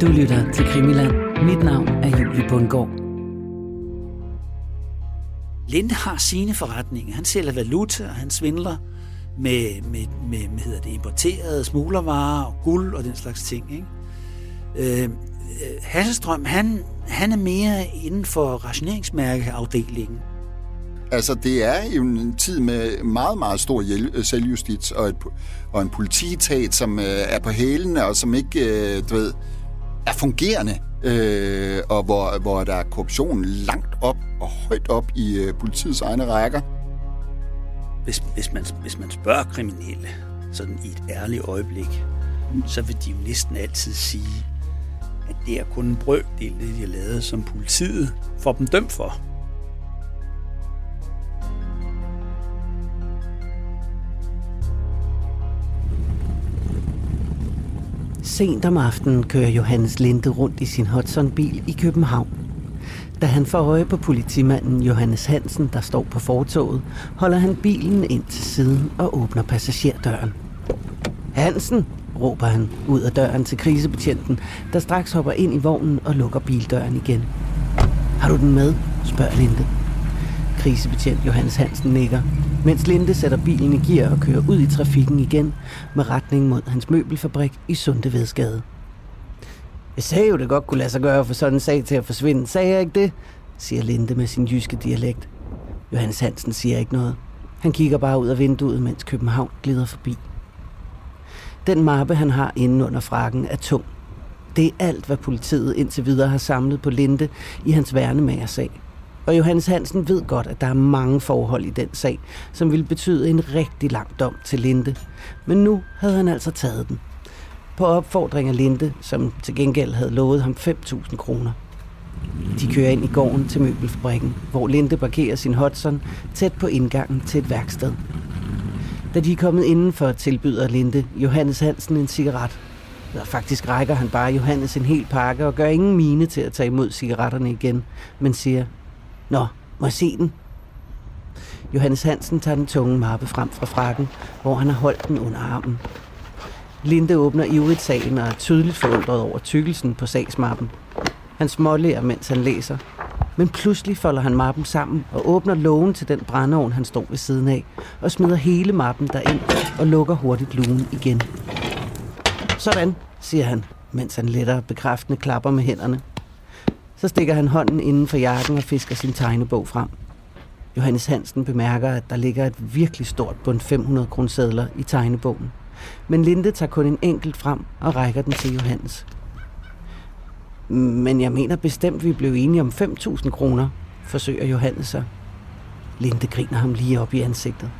Du lytter til Krimiland. Mit navn er Julie Bundgaard. Linde har sine forretninger. Han sælger valuta, og han svindler med, med, med, med hedder det, importerede smuglervarer og guld og den slags ting. Ikke? Øh, Hasselstrøm, han, han er mere inden for rationeringsmærkeafdelingen. Altså, det er jo en tid med meget, meget stor selvjustits og, et, og en politietat, som øh, er på hælene og som ikke, øh, du ved, er fungerende. Øh, og hvor, hvor der er korruption langt op og højt op i øh, politiets egne rækker. Hvis, hvis, man, hvis man spørger kriminelle, sådan i et ærligt øjeblik, så vil de jo næsten altid sige, at det er kun en brøkdel, det de har lavet, som politiet får dem dømt for. Sent om aftenen kører Johannes Linde rundt i sin Hudson-bil i København. Da han får øje på politimanden Johannes Hansen, der står på fortoget, holder han bilen ind til siden og åbner passagerdøren. Hansen, råber han ud af døren til krisebetjenten, der straks hopper ind i vognen og lukker bildøren igen. Har du den med? spørger Linde. Krisebetjent Johannes Hansen nikker, mens Linde sætter bilen i gear og kører ud i trafikken igen med retning mod hans møbelfabrik i Sundevedsgade. Jeg sagde jo, det godt kunne lade sig gøre for sådan en sag til at forsvinde. Sagde jeg ikke det? siger Linde med sin jyske dialekt. Johannes Hansen siger ikke noget. Han kigger bare ud af vinduet, mens København glider forbi. Den mappe, han har inde under frakken, er tung. Det er alt, hvad politiet indtil videre har samlet på Linde i hans værnemagersag. Og Johannes Hansen ved godt, at der er mange forhold i den sag, som ville betyde en rigtig lang dom til Linde. Men nu havde han altså taget den. På opfordring af Linde, som til gengæld havde lovet ham 5.000 kroner. De kører ind i gården til møbelfabrikken, hvor Linde parkerer sin Hudson tæt på indgangen til et værksted. Da de er kommet indenfor, tilbyder Linde Johannes Hansen en cigaret. Eller faktisk rækker han bare Johannes en hel pakke og gør ingen mine til at tage imod cigaretterne igen, men siger, Nå, må jeg se den? Johannes Hansen tager den tunge mappe frem fra frakken, hvor han har holdt den under armen. Linde åbner ivrigt sagen og er tydeligt forundret over tykkelsen på sagsmappen. Han smålærer, mens han læser. Men pludselig folder han mappen sammen og åbner lågen til den brændeovn, han står ved siden af, og smider hele mappen derind og lukker hurtigt lugen igen. Sådan, siger han, mens han letter bekræftende klapper med hænderne. Så stikker han hånden inden for jakken og fisker sin tegnebog frem. Johannes Hansen bemærker, at der ligger et virkelig stort bund 500 kronesedler i tegnebogen. Men Linde tager kun en enkelt frem og rækker den til Johannes. Men jeg mener bestemt, vi blev enige om 5.000 kroner, forsøger Johannes sig. Linde griner ham lige op i ansigtet.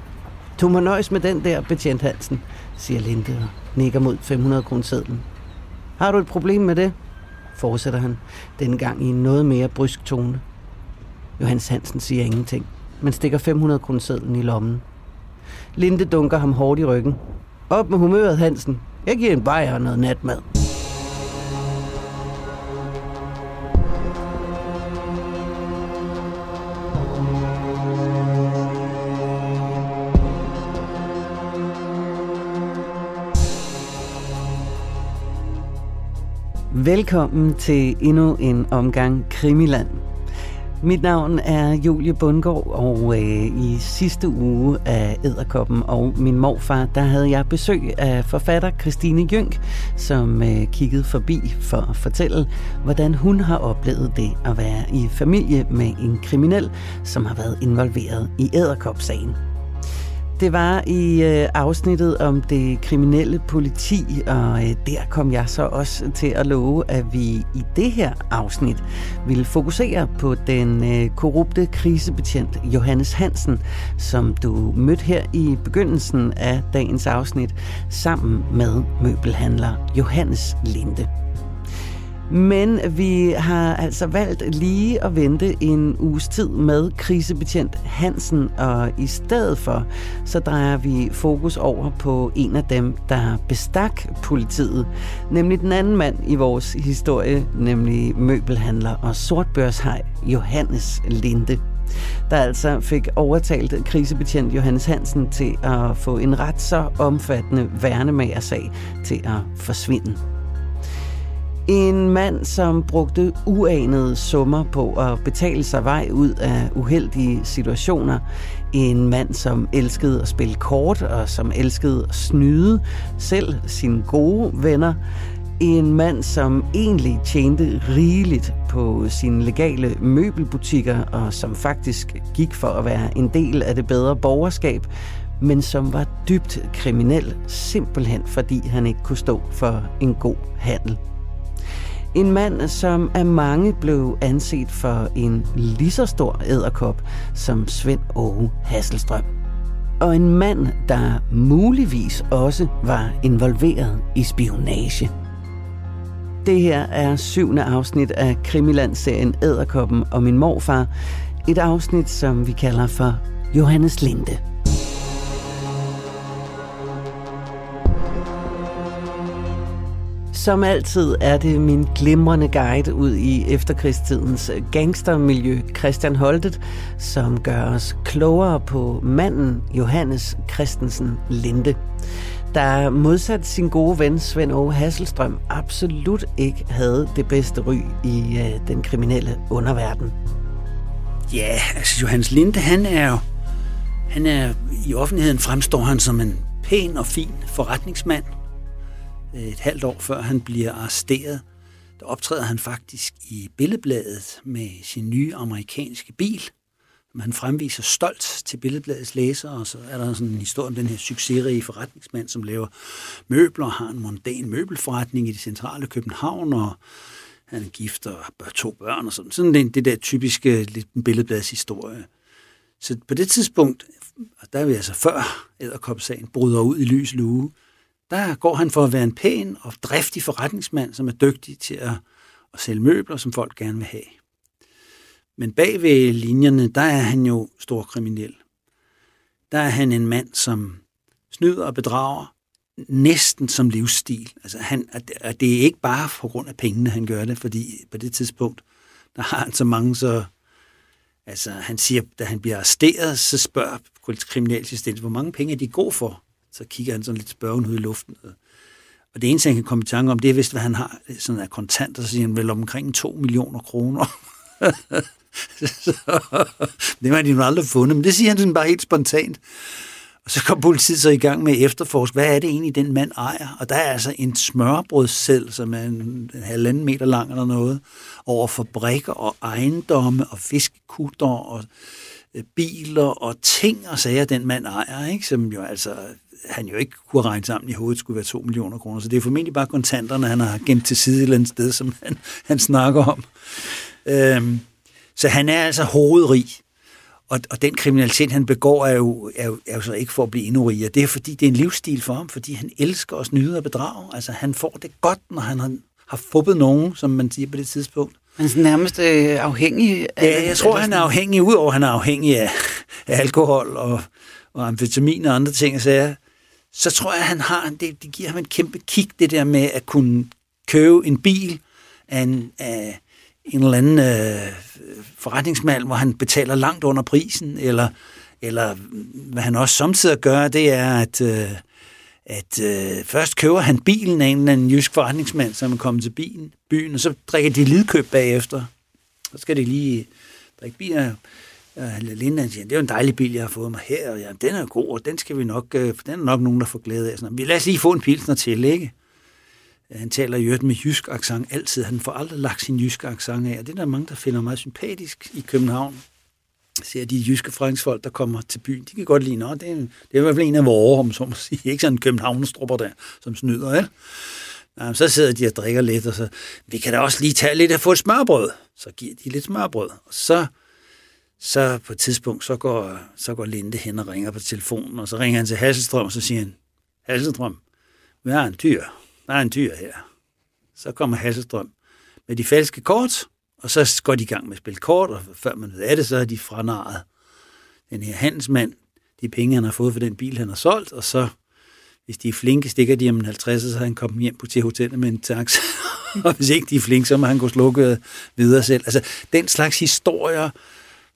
Du må nøjes med den der, betjent Hansen, siger Linde og nikker mod 500 kronesedlen. Har du et problem med det? Fortsætter han, denne gang i en noget mere brysk tone. Johannes Hansen siger ingenting, men stikker 500 kronesedlen i lommen. Linde dunker ham hårdt i ryggen. Op med humøret, Hansen. Jeg giver en bajer og noget natmad. Velkommen til endnu en omgang Krimiland. Mit navn er Julie Bundgaard, og øh, i sidste uge af Æderkoppen og min morfar, der havde jeg besøg af forfatter Christine Jynk, som øh, kiggede forbi for at fortælle, hvordan hun har oplevet det at være i familie med en kriminel, som har været involveret i Æderkop-sagen. Det var i øh, afsnittet om det kriminelle politi, og øh, der kom jeg så også til at love, at vi i det her afsnit ville fokusere på den øh, korrupte krisebetjent Johannes Hansen, som du mødte her i begyndelsen af dagens afsnit, sammen med møbelhandler Johannes Linde. Men vi har altså valgt lige at vente en uges tid med krisebetjent Hansen, og i stedet for, så drejer vi fokus over på en af dem, der bestak politiet, nemlig den anden mand i vores historie, nemlig møbelhandler og sortbørshaj Johannes Linde der altså fik overtalt krisebetjent Johannes Hansen til at få en ret så omfattende værnemagersag til at forsvinde. En mand, som brugte uanede summer på at betale sig vej ud af uheldige situationer. En mand, som elskede at spille kort og som elskede at snyde selv sine gode venner. En mand, som egentlig tjente rigeligt på sine legale møbelbutikker og som faktisk gik for at være en del af det bedre borgerskab, men som var dybt kriminel, simpelthen fordi han ikke kunne stå for en god handel. En mand, som af mange blev anset for en lige så stor æderkop som Svend Åge Hasselstrøm. Og en mand, der muligvis også var involveret i spionage. Det her er syvende afsnit af Krimiland-serien Æderkoppen og min morfar. Et afsnit, som vi kalder for Johannes Linde. Som altid er det min glimrende guide ud i efterkrigstidens gangstermiljø, Christian Holtet, som gør os klogere på manden Johannes Christensen Linde der modsat sin gode ven Svend Åge Hasselstrøm absolut ikke havde det bedste ry i øh, den kriminelle underverden. Ja, altså Johannes Linde, han er jo, han er, i offentligheden fremstår han som en pæn og fin forretningsmand. Et halvt år før han bliver arresteret, der optræder han faktisk i billedbladet med sin nye amerikanske bil, som han fremviser stolt til Billedbladets læsere, og så er der sådan en historie om den her succesrige forretningsmand, som laver møbler, har en mondan møbelforretning i det centrale København, og han er gift og har to børn og sådan. Sådan det, det der typiske lidt Billedbladets historie. Så på det tidspunkt, og der er vi altså før æderkopsagen bryder ud i lys lue, der går han for at være en pæn og driftig forretningsmand, som er dygtig til at, at sælge møbler, som folk gerne vil have. Men bag ved linjerne, der er han jo stor kriminel. Der er han en mand, som snyder og bedrager næsten som livsstil. Altså han, og det er ikke bare på grund af pengene, han gør det, fordi på det tidspunkt, der har han så mange så... Altså, han siger, da han bliver arresteret, så spørger kriminalassistent, hvor mange penge er de god for? Så kigger han sådan lidt spørgende ud i luften. Og det eneste, han kan komme i tanke om, det er vist, hvad han har sådan af kontanter, så siger han vel omkring 2 millioner kroner. så, det har de jo aldrig fundet, men det siger han sådan bare helt spontant. Og så kom politiet så i gang med at efterforske, hvad er det egentlig, den mand ejer? Og der er altså en smørbrødsel, som er en, en halvanden meter lang eller noget, over fabrikker og ejendomme og fiskekutter og øh, biler og ting og sager, den mand ejer, ikke? som jo altså han jo ikke kunne regne sammen i hovedet, skulle være 2 millioner kroner. Så det er formentlig bare kontanterne, han har gemt til side et eller andet sted, som han, han snakker om. Øhm, så han er altså hovedrig. Og, og den kriminalitet, han begår, er jo, er, jo, er jo så ikke for at blive endnu rigere. Det er fordi, det er en livsstil for ham, fordi han elsker at snyde og bedrage. Altså, han får det godt, når han har, har fubbet nogen, som man siger på det tidspunkt. Han er nærmest øh, afhængig af... Ja, jeg tror, han er afhængig, udover han er afhængig af, af alkohol og, og amfetamin og andre ting, så, jeg, så tror jeg, han har, det, det giver ham en kæmpe kick, det der med at kunne købe en bil af en, af, en eller anden øh, forretningsmand, hvor han betaler langt under prisen, eller, eller hvad han også samtidig gør, det er, at, øh, at øh, først køber han bilen af en eller anden jysk forretningsmand, som er kommet til bilen, byen, og så drikker de lidkøb bagefter. Så skal de lige drikke bier. Øh, Linda siger, det er jo en dejlig bil, jeg har fået mig her, og ja, den er god, og den skal vi nok, øh, den er nok nogen, der får glæde af. Sådan, lad os lige få en pilsner til, ikke? Øh, han taler jo med jysk accent altid. Han får aldrig lagt sin jyske accent af, og det er der mange, der finder meget sympatisk i København. Jeg ser de jyske franskfolk, der kommer til byen, de kan godt lide, at det er, det er i hvert fald en af vores, om så må sige. Ikke sådan en københavnerstrupper der, som snyder, ja? Jamen, så sidder de og drikker lidt, og så, vi kan da også lige tage lidt af få et smørbrød. Så giver de lidt smørbrød, og så, så på et tidspunkt, så går, så går Linde hen og ringer på telefonen, og så ringer han til Hasselstrøm, og så siger han, Hasselstrøm, vi har en dyr, der er en dyr her. Så kommer Hasselstrøm med de falske kort, og så går de i gang med at spille kort, og før man ved af det, så er de franaret den her handelsmand, de penge, han har fået for den bil, han har solgt, og så, hvis de er flinke, stikker de om 50, så han kommet hjem på til hotellet med en taxa. og hvis ikke de er flinke, så må han gå slukket videre selv. Altså, den slags historier,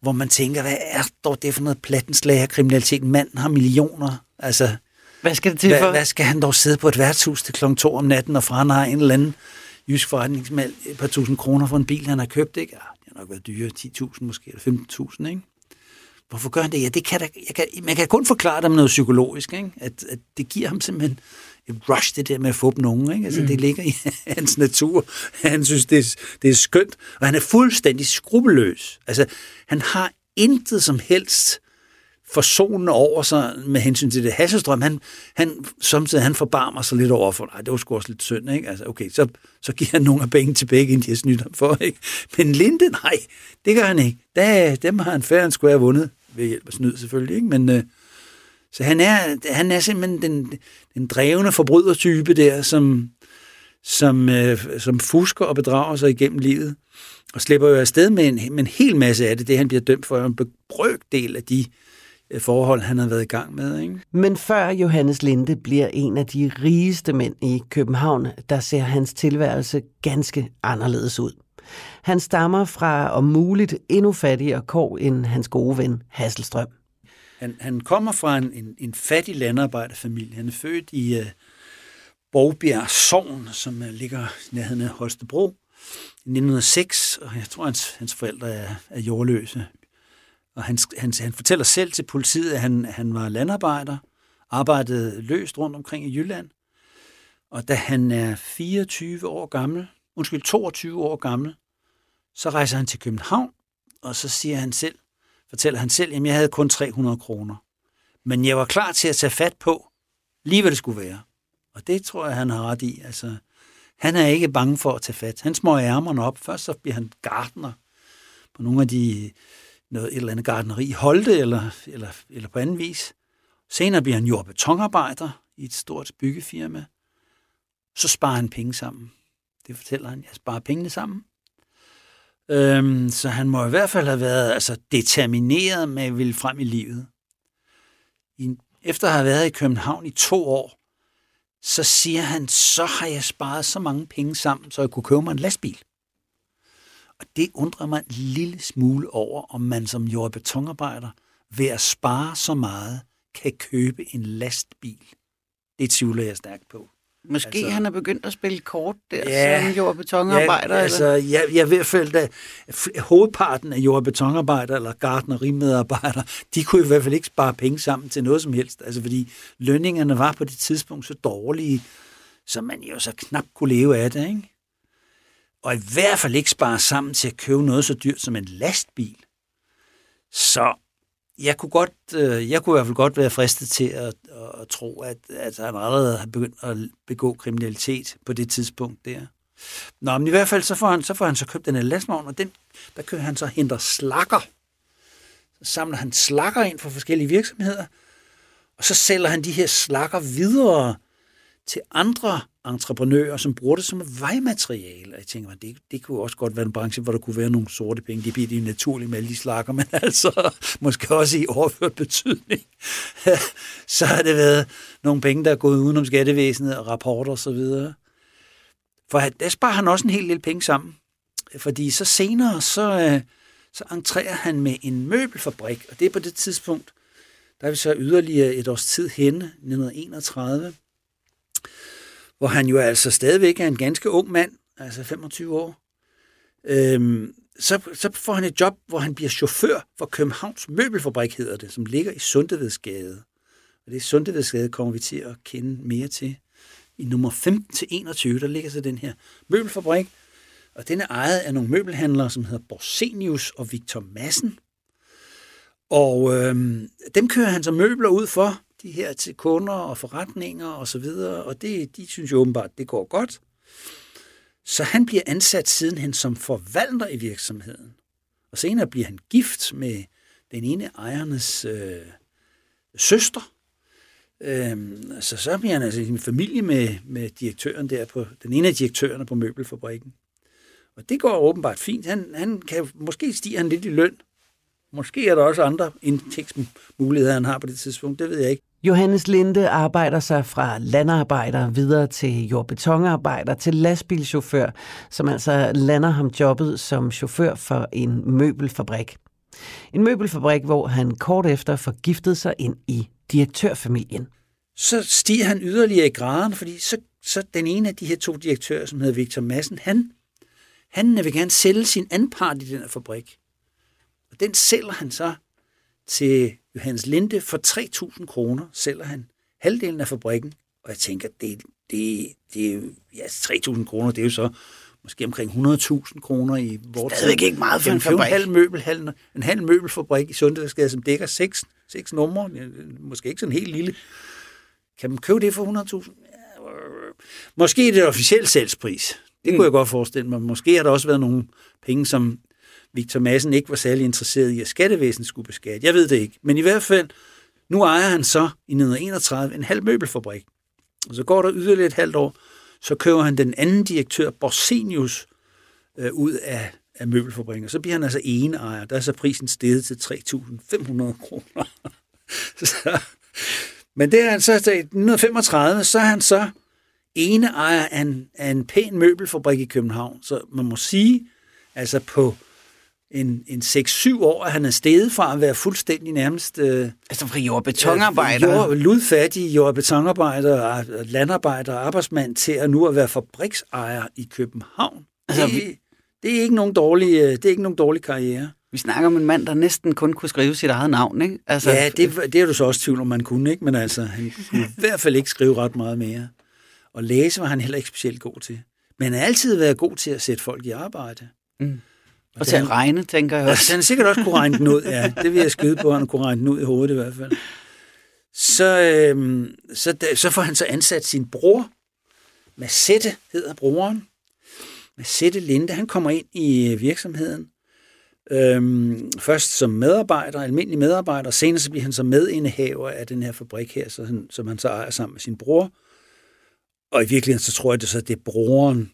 hvor man tænker, hvad er dog det for noget plattenslag af kriminalitet? Manden har millioner. Altså, hvad skal det til for? Hvad, hvad skal han dog sidde på et værtshus til kl. 2 om natten og har en eller anden jysk forretningsmand et par tusind kroner for en bil, han har købt, ikke? Ja, det har nok været dyre, 10.000 måske, eller 15.000, ikke? Hvorfor gør han det? Ja, det kan der, jeg kan, man kan kun forklare det med noget psykologisk, ikke? At, at det giver ham simpelthen et rush, det der med at få dem nogen. Ikke? Altså, mm. Det ligger i hans natur. Han synes, det er, det er skønt. Og han er fuldstændig skrupelløs. Altså, han har intet som helst forsonende over sig med hensyn til det. Hasselstrøm, han, han, samtidig, han forbarmer sig lidt over for, nej, det var sgu også lidt synd, ikke? Altså, okay, så, så giver han nogle af penge tilbage, inden de har snydt ham for, ikke? Men Linde, nej, det gør han ikke. Da, dem har han færre, han skulle have vundet ved hjælp af snyd selvfølgelig, ikke? Men, øh, så han er, han er simpelthen den, den drevne forbrydertype der, som, som, øh, som fusker og bedrager sig igennem livet, og slipper jo afsted med en, med en hel masse af det. Det, han bliver dømt for, en brøkdel af de øh, forhold, han har været i gang med. Ikke? Men før Johannes Linde bliver en af de rigeste mænd i København, der ser hans tilværelse ganske anderledes ud. Han stammer fra om muligt endnu fattigere kår end hans gode ven Hasselstrøm. Han, han kommer fra en, en, en fattig landarbejderfamilie. Han er født i øh, uh, Borgbjerg Sogn, som uh, ligger i nærheden af Holstebro i 1906, og jeg tror, hans, hans forældre er, er jordløse. Og han, han, han fortæller selv til politiet, at han, han var landarbejder, arbejdede løst rundt omkring i Jylland. Og da han er 24 år gammel, undskyld, 22 år gammel, så rejser han til København, og så siger han selv, fortæller han selv, at jeg havde kun 300 kroner. Men jeg var klar til at tage fat på, lige hvad det skulle være. Og det tror jeg, han har ret i. Altså, han er ikke bange for at tage fat. Han smøger ærmerne op. Først så bliver han gardner på nogle af de, noget, et eller andet gardneri i Holte, eller, eller, eller på anden vis. Senere bliver han jord- betonarbejder i et stort byggefirma. Så sparer han penge sammen. Det fortæller han. Jeg sparer pengene sammen. Øhm, så han må i hvert fald have været altså, determineret med at ville frem i livet. I, efter at have været i København i to år, så siger han, så har jeg sparet så mange penge sammen, så jeg kunne købe mig en lastbil. Og det undrer mig en lille smule over, om man som jord- og betonarbejder ved at spare så meget, kan købe en lastbil. Det tvivler jeg stærkt på. Måske altså, han er begyndt at spille kort der ja, som jord- og betonarbejder? Ja, altså, eller? jeg, jeg ved hvert at hovedparten af jord- og betonarbejder eller gardnerimedarbejdere, de kunne i hvert fald ikke spare penge sammen til noget som helst. Altså, fordi lønningerne var på det tidspunkt så dårlige, så man jo så knap kunne leve af det, ikke? Og i hvert fald ikke spare sammen til at købe noget så dyrt som en lastbil. Så jeg kunne, godt, øh, jeg kunne i hvert fald godt være fristet til at, at tro, at, at han allerede har begyndt at begå kriminalitet på det tidspunkt der. Nå, men i hvert fald så får han så, får han så købt den her lastvogn, og den, der kører han så henter slakker. Så samler han slakker ind fra forskellige virksomheder, og så sælger han de her slakker videre til andre entreprenører, som bruger det som vejmateriale. Og jeg tænker, det, det kunne også godt være en branche, hvor der kunne være nogle sorte penge. Det bliver de naturligt med alle de slakker, men altså måske også i overført betydning. så har det været nogle penge, der er gået udenom skattevæsenet og rapporter osv. For der sparer han også en hel lille penge sammen. Fordi så senere, så, øh, så entrerer han med en møbelfabrik, og det er på det tidspunkt, der er vi så yderligere et års tid henne, 1931, hvor han jo altså stadigvæk er en ganske ung mand, altså 25 år. Øhm, så, så får han et job, hvor han bliver chauffør for Københavns Møbelfabrik, hedder det, som ligger i Sundevedsgade. Og det er Sundevedsgade kommer vi til at kende mere til. I nummer 15-21, der ligger så den her møbelfabrik, og den er ejet af nogle møbelhandlere, som hedder Borsenius og Victor Massen. Og øhm, dem kører han så møbler ud for, de her til kunder og forretninger og så videre, og det, de synes jo åbenbart, det går godt. Så han bliver ansat sidenhen som forvalter i virksomheden. Og senere bliver han gift med den ene ejernes øh, søster. Øhm, så så bliver han altså i en familie med, med direktøren der på, den ene af direktørerne på møbelfabrikken. Og det går åbenbart fint. Han, han kan, måske stiger han lidt i løn. Måske er der også andre indtægtsmuligheder, han har på det tidspunkt. Det ved jeg ikke. Johannes Linde arbejder sig fra landarbejder videre til jordbetonarbejder til lastbilchauffør, som altså lander ham jobbet som chauffør for en møbelfabrik. En møbelfabrik, hvor han kort efter forgiftede sig ind i direktørfamilien. Så stiger han yderligere i graden, fordi så så den ene af de her to direktører, som hedder Victor Madsen, han, han vil gerne sælge sin anpart i den her fabrik. Og den sælger han så til Johannes Linde for 3.000 kroner, sælger han halvdelen af fabrikken. Og jeg tænker, det, det, det er ja, 3.000 kroner, det er jo så måske omkring 100.000 kroner i vores Stadigvæk ikke meget for en fabrik. En halv, møbel, halv, en halv møbelfabrik i Sundsdagsgade, som dækker seks, seks numre, måske ikke sådan helt lille. Kan man købe det for 100.000? Måske er det officielt salgspris. Det mm. kunne jeg godt forestille mig. Måske har der også været nogle penge, som Victor Madsen ikke var særlig interesseret i, at skattevæsenet skulle beskatte. Jeg ved det ikke. Men i hvert fald, nu ejer han så i 1931 en halv møbelfabrik. Og så går der yderligere et halvt år, så køber han den anden direktør, Borsenius, øh, ud af, af møbelfabrikken. Og så bliver han altså ene ejer. Der er så prisen steget til 3.500 kroner. så, men det er han så, i 1935, så er han så ene ejer af en, af en pæn møbelfabrik i København. Så man må sige, altså på en, en 6-7 år, at han er steget fra at være fuldstændig nærmest... Øh, altså fra jord- og betonarbejder? Jord, ludfattig jord- og betonarbejder, landarbejder og arbejdsmand til at nu at være fabriksejer i København. Altså, det, vi... det, er ikke nogen dårlig, øh, det er ikke nogen dårlig karriere. Vi snakker om en mand, der næsten kun kunne skrive sit eget navn, ikke? Altså, ja, det, det er du så også tvivl om, man kunne, ikke? Men altså, han kunne i hvert fald ikke skrive ret meget mere. Og læse var han heller ikke specielt god til. Men han har altid været god til at sætte folk i arbejde. Mm. Og, til at regne, tænker jeg også. Ja, han sikkert også kunne regne den ud, ja. Det vil jeg skyde på, at han kunne regne den ud i hovedet i hvert fald. Så, øhm, så, så får han så ansat sin bror, Masette hedder broren. Masette Linde, han kommer ind i virksomheden. Øhm, først som medarbejder, almindelig medarbejder, senere så bliver han så medindehaver af den her fabrik her, så han, som han så ejer sammen med sin bror. Og i virkeligheden så tror jeg, det så det er broren,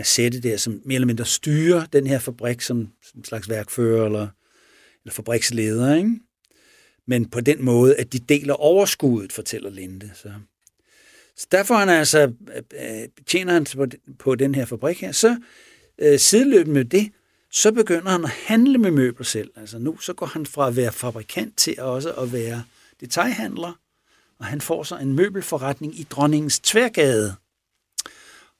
Massette der, som mere eller mindre styrer den her fabrik som, som en slags værkfører eller, eller fabriksleder, ikke? Men på den måde, at de deler overskuddet, fortæller Linde. Så, så derfor han altså, øh, øh, tjener han på, på den her fabrik her. Så øh, sideløbende med det, så begynder han at handle med møbler selv. Altså nu så går han fra at være fabrikant til også at være detaljhandler, og han får så en møbelforretning i Dronningens Tværgade.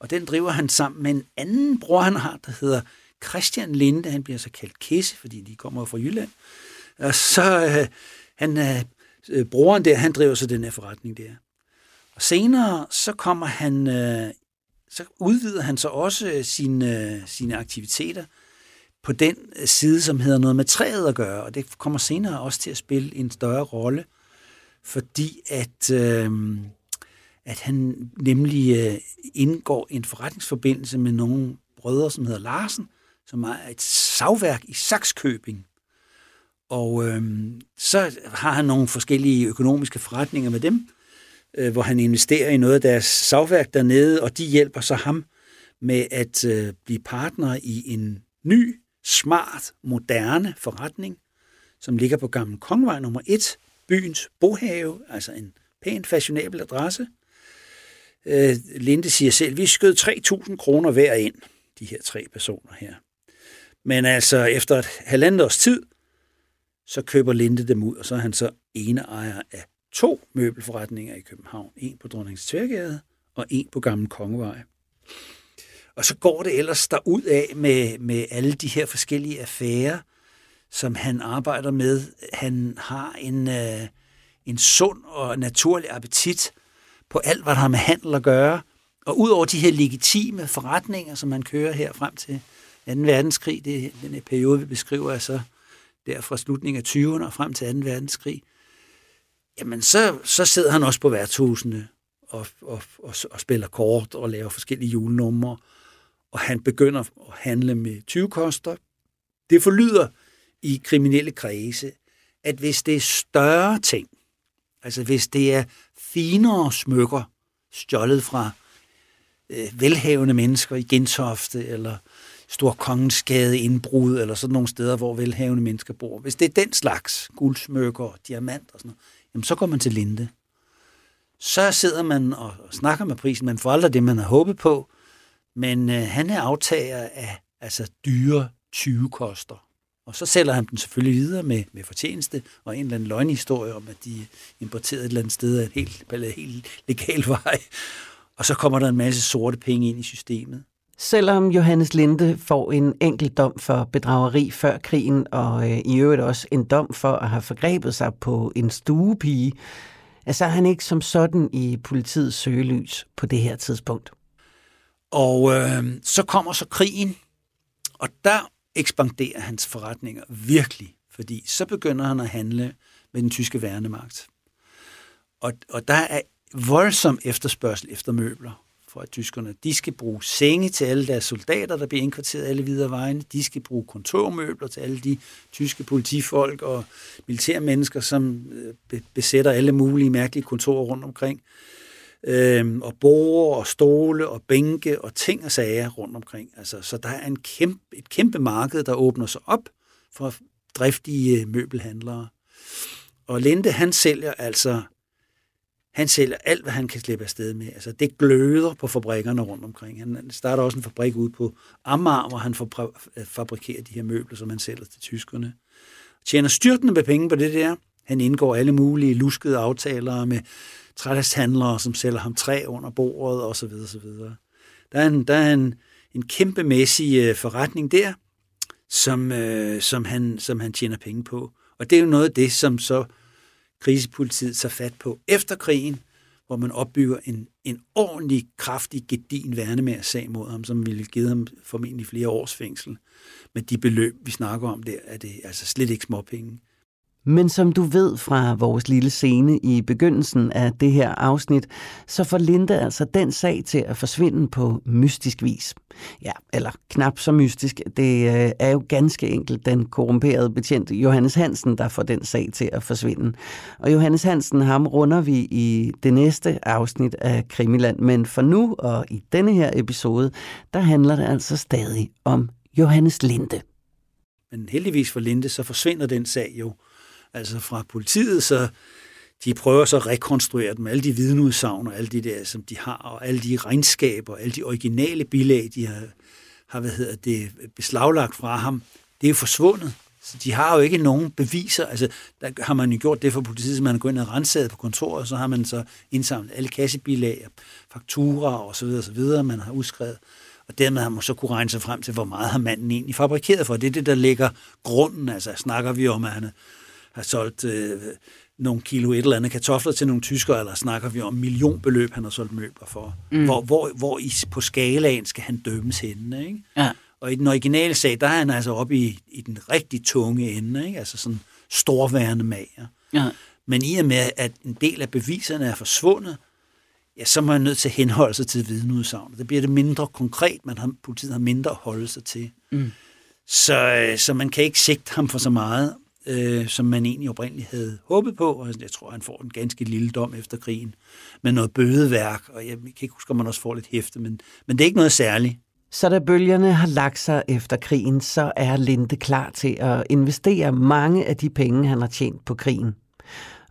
Og den driver han sammen med en anden bror, han har, der hedder Christian Linde. Han bliver så kaldt Kisse, fordi de kommer fra Jylland. Og så øh, han, øh, broren der, han driver så den her forretning der. Og senere, så kommer han, øh, så udvider han så også øh, sine, øh, sine aktiviteter på den øh, side, som hedder noget med træet at gøre, og det kommer senere også til at spille en større rolle, fordi at øh, at han nemlig øh, indgår en forretningsforbindelse med nogle brødre, som hedder Larsen, som er et savværk i Saxkøbing. Og øh, så har han nogle forskellige økonomiske forretninger med dem, øh, hvor han investerer i noget af deres savværk dernede, og de hjælper så ham med at øh, blive partner i en ny, smart, moderne forretning, som ligger på Gamle Kongvej nummer 1, byens bohave, altså en pænt fashionabel adresse, Øh, Linde siger selv, vi skød 3.000 kroner hver ind, de her tre personer her. Men altså, efter et halvandet års tid, så køber Linde dem ud, og så er han så ene ejer af to møbelforretninger i København. En på Dronningens Tværgade og en på Gamle Kongevej. Og så går det ellers derud af med, med alle de her forskellige affærer, som han arbejder med. Han har en, øh, en sund og naturlig appetit på alt, hvad der har med handel at gøre. Og ud over de her legitime forretninger, som man kører her frem til 2. verdenskrig, det er den her periode, vi beskriver, altså der fra slutningen af 20'erne og frem til 2. verdenskrig, jamen så, så sidder han også på værtshusene og, og, og, og spiller kort og laver forskellige julenumre, og han begynder at handle med 20 koster. Det forlyder i kriminelle kredse, at hvis det er større ting, altså hvis det er finere smykker, stjålet fra øh, velhavende mennesker i Gentofte, eller Stor Kongensgade indbrud, eller sådan nogle steder, hvor velhavende mennesker bor. Hvis det er den slags guldsmykker, diamant og sådan noget, jamen så går man til Linde. Så sidder man og snakker med prisen, man får aldrig det, man har håbet på, men øh, han er aftager af altså dyre 20 koster. Og så sælger han den selvfølgelig videre med, med fortjeneste og en eller anden løgnhistorie om, at de importerede et eller andet sted af en helt, helt legal vej. Og så kommer der en masse sorte penge ind i systemet. Selvom Johannes Linde får en enkelt dom for bedrageri før krigen, og øh, i øvrigt også en dom for at have forgrebet sig på en stuepige, så er han ikke som sådan i politiets søgelys på det her tidspunkt. Og øh, så kommer så krigen, og der ekspanderer hans forretninger virkelig, fordi så begynder han at handle med den tyske værnemagt. Og, og der er voldsom efterspørgsel efter møbler for at tyskerne. De skal bruge senge til alle deres soldater, der bliver indkvarteret alle videre vejene. De skal bruge kontormøbler til alle de tyske politifolk og militærmennesker, som øh, besætter alle mulige mærkelige kontorer rundt omkring øh, og borer og stole og bænke og ting og sager rundt omkring. Altså, så der er en kæmpe, et kæmpe marked, der åbner sig op for driftige møbelhandlere. Og Linde, han sælger altså han sælger alt, hvad han kan slippe afsted med. Altså, det gløder på fabrikkerne rundt omkring. Han starter også en fabrik ude på Amager, hvor han fabrikerer de her møbler, som han sælger til tyskerne. Tjener styrtende med penge på det der. Han indgår alle mulige luskede aftaler med trælashandlere, som sælger ham træ under bordet osv. osv. Der er en, der er en, en kæmpemæssig øh, forretning der, som, øh, som, han, som han tjener penge på. Og det er jo noget af det, som så krisepolitiet tager fat på efter krigen, hvor man opbygger en, en ordentlig, kraftig, gedin værnemærssag mod ham, som ville give ham formentlig flere års fængsel. Men de beløb, vi snakker om der, er det altså slet ikke småpenge. Men som du ved fra vores lille scene i begyndelsen af det her afsnit, så får Linda altså den sag til at forsvinde på mystisk vis. Ja, eller knap så mystisk. Det øh, er jo ganske enkelt den korrumperede betjent Johannes Hansen, der får den sag til at forsvinde. Og Johannes Hansen, ham runder vi i det næste afsnit af Krimiland. Men for nu og i denne her episode, der handler det altså stadig om Johannes Linde. Men heldigvis for Linde, så forsvinder den sag jo altså fra politiet, så de prøver så at rekonstruere dem, alle de vidneudsagn og alle de der, som de har, og alle de regnskaber, alle de originale bilag, de har, har hvad hedder det, beslaglagt fra ham, det er jo forsvundet. Så de har jo ikke nogen beviser. Altså, der har man jo gjort det for politiet, så man har gået ind og renset på kontoret, og så har man så indsamlet alle kassebilag, fakturer og så videre, og så videre, man har udskrevet. Og dermed har man så kunne regne sig frem til, hvor meget har manden egentlig fabrikeret for. Det er det, der ligger grunden. Altså, snakker vi om, at han har solgt øh, nogle kilo et eller andet kartofler til nogle tyskere, eller snakker vi om millionbeløb, han har solgt møbler for. Mm. Hvor, hvor, hvor i, på skalaen skal han dømmes henne, ikke? Ja. Og i den originale sag, der er han altså oppe i, i den rigtig tunge ende, ikke? altså sådan storværende mager. Ja. Men i og med, at en del af beviserne er forsvundet, ja, så er man nødt til at henholde sig til vidneudsagnet. Det bliver det mindre konkret, man har, politiet har mindre at holde sig til. Mm. Så, øh, så man kan ikke sigte ham for så meget øh, som man egentlig oprindeligt havde håbet på. Og jeg tror, han får en ganske lille dom efter krigen med noget bødeværk, og jeg kan ikke huske, om man også får lidt hæfte, men, men det er ikke noget særligt. Så da bølgerne har lagt sig efter krigen, så er Linde klar til at investere mange af de penge, han har tjent på krigen.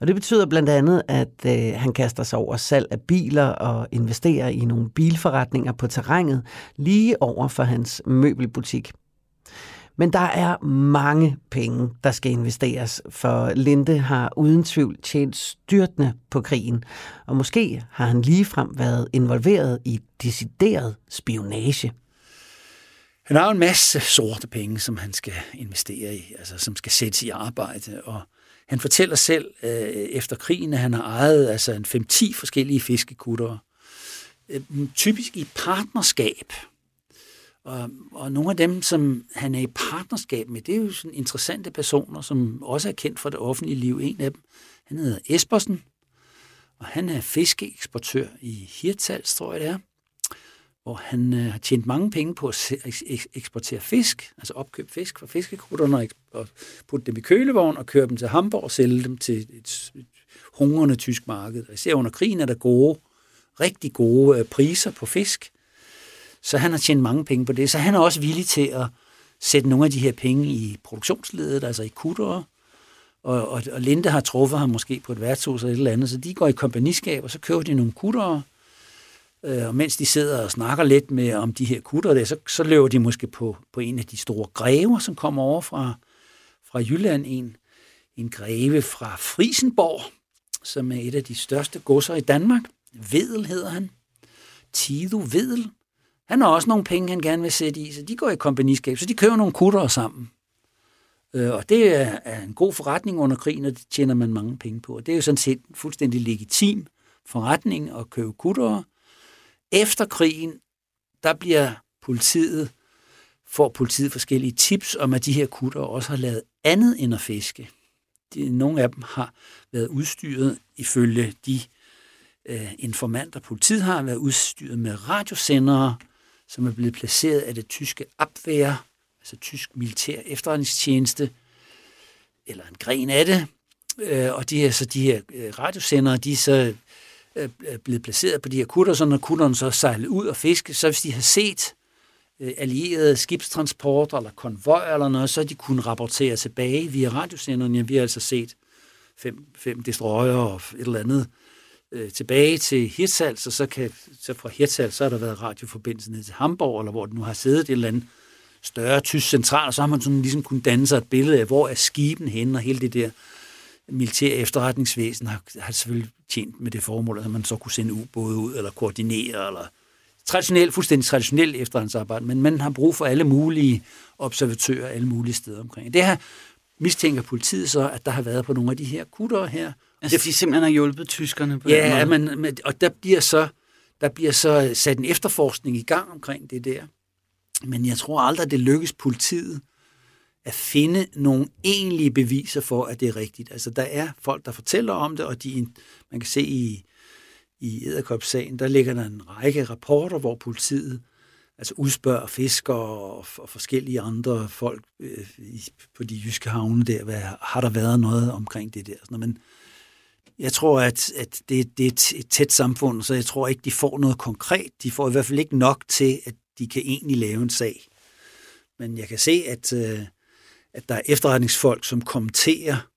Og det betyder blandt andet, at øh, han kaster sig over salg af biler og investerer i nogle bilforretninger på terrænet lige over for hans møbelbutik. Men der er mange penge, der skal investeres, for Linde har uden tvivl tjent styrtende på krigen, og måske har han ligefrem været involveret i decideret spionage. Han har en masse sorte penge, som han skal investere i, altså som skal sættes i arbejde, og han fortæller selv øh, efter krigen, at han har ejet altså en 5-10 forskellige fiskekutter, øh, typisk i partnerskab og, og nogle af dem, som han er i partnerskab med, det er jo sådan interessante personer, som også er kendt fra det offentlige liv. En af dem, han hedder Espersen, og han er fiskeeksportør i Hirtals, tror jeg det er, hvor han øh, har tjent mange penge på at eksportere fisk, altså opkøbe fisk fra fiskekrutterne og, og putte dem i kølevogn og køre dem til Hamburg og sælge dem til et, et hungrende tysk marked. Og især under krigen er der gode, rigtig gode øh, priser på fisk. Så han har tjent mange penge på det. Så han er også villig til at sætte nogle af de her penge i produktionsledet, altså i kuttere. Og, og, og Linde har truffet ham måske på et værtshus eller et eller andet, så de går i kompagniskab, og så køber de nogle kuttere. Øh, og mens de sidder og snakker lidt med om de her kutter der, så, så løber de måske på, på en af de store grever, som kommer over fra, fra Jylland. En, en greve fra Frisenborg, som er et af de største godser i Danmark. Vedel hedder han. Tido Vedel. Han har også nogle penge, han gerne vil sætte i, så de går i kompagniskab, så de køber nogle kutter sammen. Øh, og det er, en god forretning under krigen, og det tjener man mange penge på. Og det er jo sådan set en fuldstændig legitim forretning at købe kuttere. Efter krigen, der bliver politiet, får politiet forskellige tips om, at de her kutter også har lavet andet end at fiske. De, nogle af dem har været udstyret ifølge de øh, informanter, politiet har været udstyret med radiosendere, som er blevet placeret af det tyske Abwehr, altså tysk militær efterretningstjeneste, eller en gren af det. Øh, og de her, så de her øh, radiosendere, de er så øh, blevet placeret på de her kutter, så når kutterne så sejlede ud og fiske, så hvis de har set allierede skibstransporter eller konvoj eller noget, så de kunne rapportere tilbage via radiosenderne. Ja, vi har altså set fem, fem destroyer og et eller andet øh, tilbage til Hirtshals, og så, kan, så fra Hirtshals, så har der været radioforbindelse ned til Hamburg, eller hvor det nu har siddet et eller andet større tysk central, og så har man sådan ligesom kunnet danne sig et billede af, hvor er skiben henne, og hele det der militære efterretningsvæsen har, har selvfølgelig tjent med det formål, at man så kunne sende ubåde ud, eller koordinere, eller traditionelt, fuldstændig traditionelt efterretningsarbejde, men man har brug for alle mulige observatører alle mulige steder omkring. Det her mistænker politiet så, at der har været på nogle af de her kutter her. Altså, det, de simpelthen har hjulpet tyskerne på ja, den måde? Men, og der bliver, så, der bliver så sat en efterforskning i gang omkring det der. Men jeg tror aldrig, det lykkes politiet at finde nogle egentlige beviser for, at det er rigtigt. Altså, der er folk, der fortæller om det, og de, man kan se i, i Æderkop-sagen, der ligger der en række rapporter, hvor politiet altså udspørger fiskere og, og forskellige andre folk øh, på de jyske havne der, hvad, har der været noget omkring det der. Sådan, men jeg tror, at, at det, det er et tæt samfund, så jeg tror ikke, de får noget konkret. De får i hvert fald ikke nok til, at de kan egentlig lave en sag. Men jeg kan se, at, øh, at der er efterretningsfolk, som kommenterer.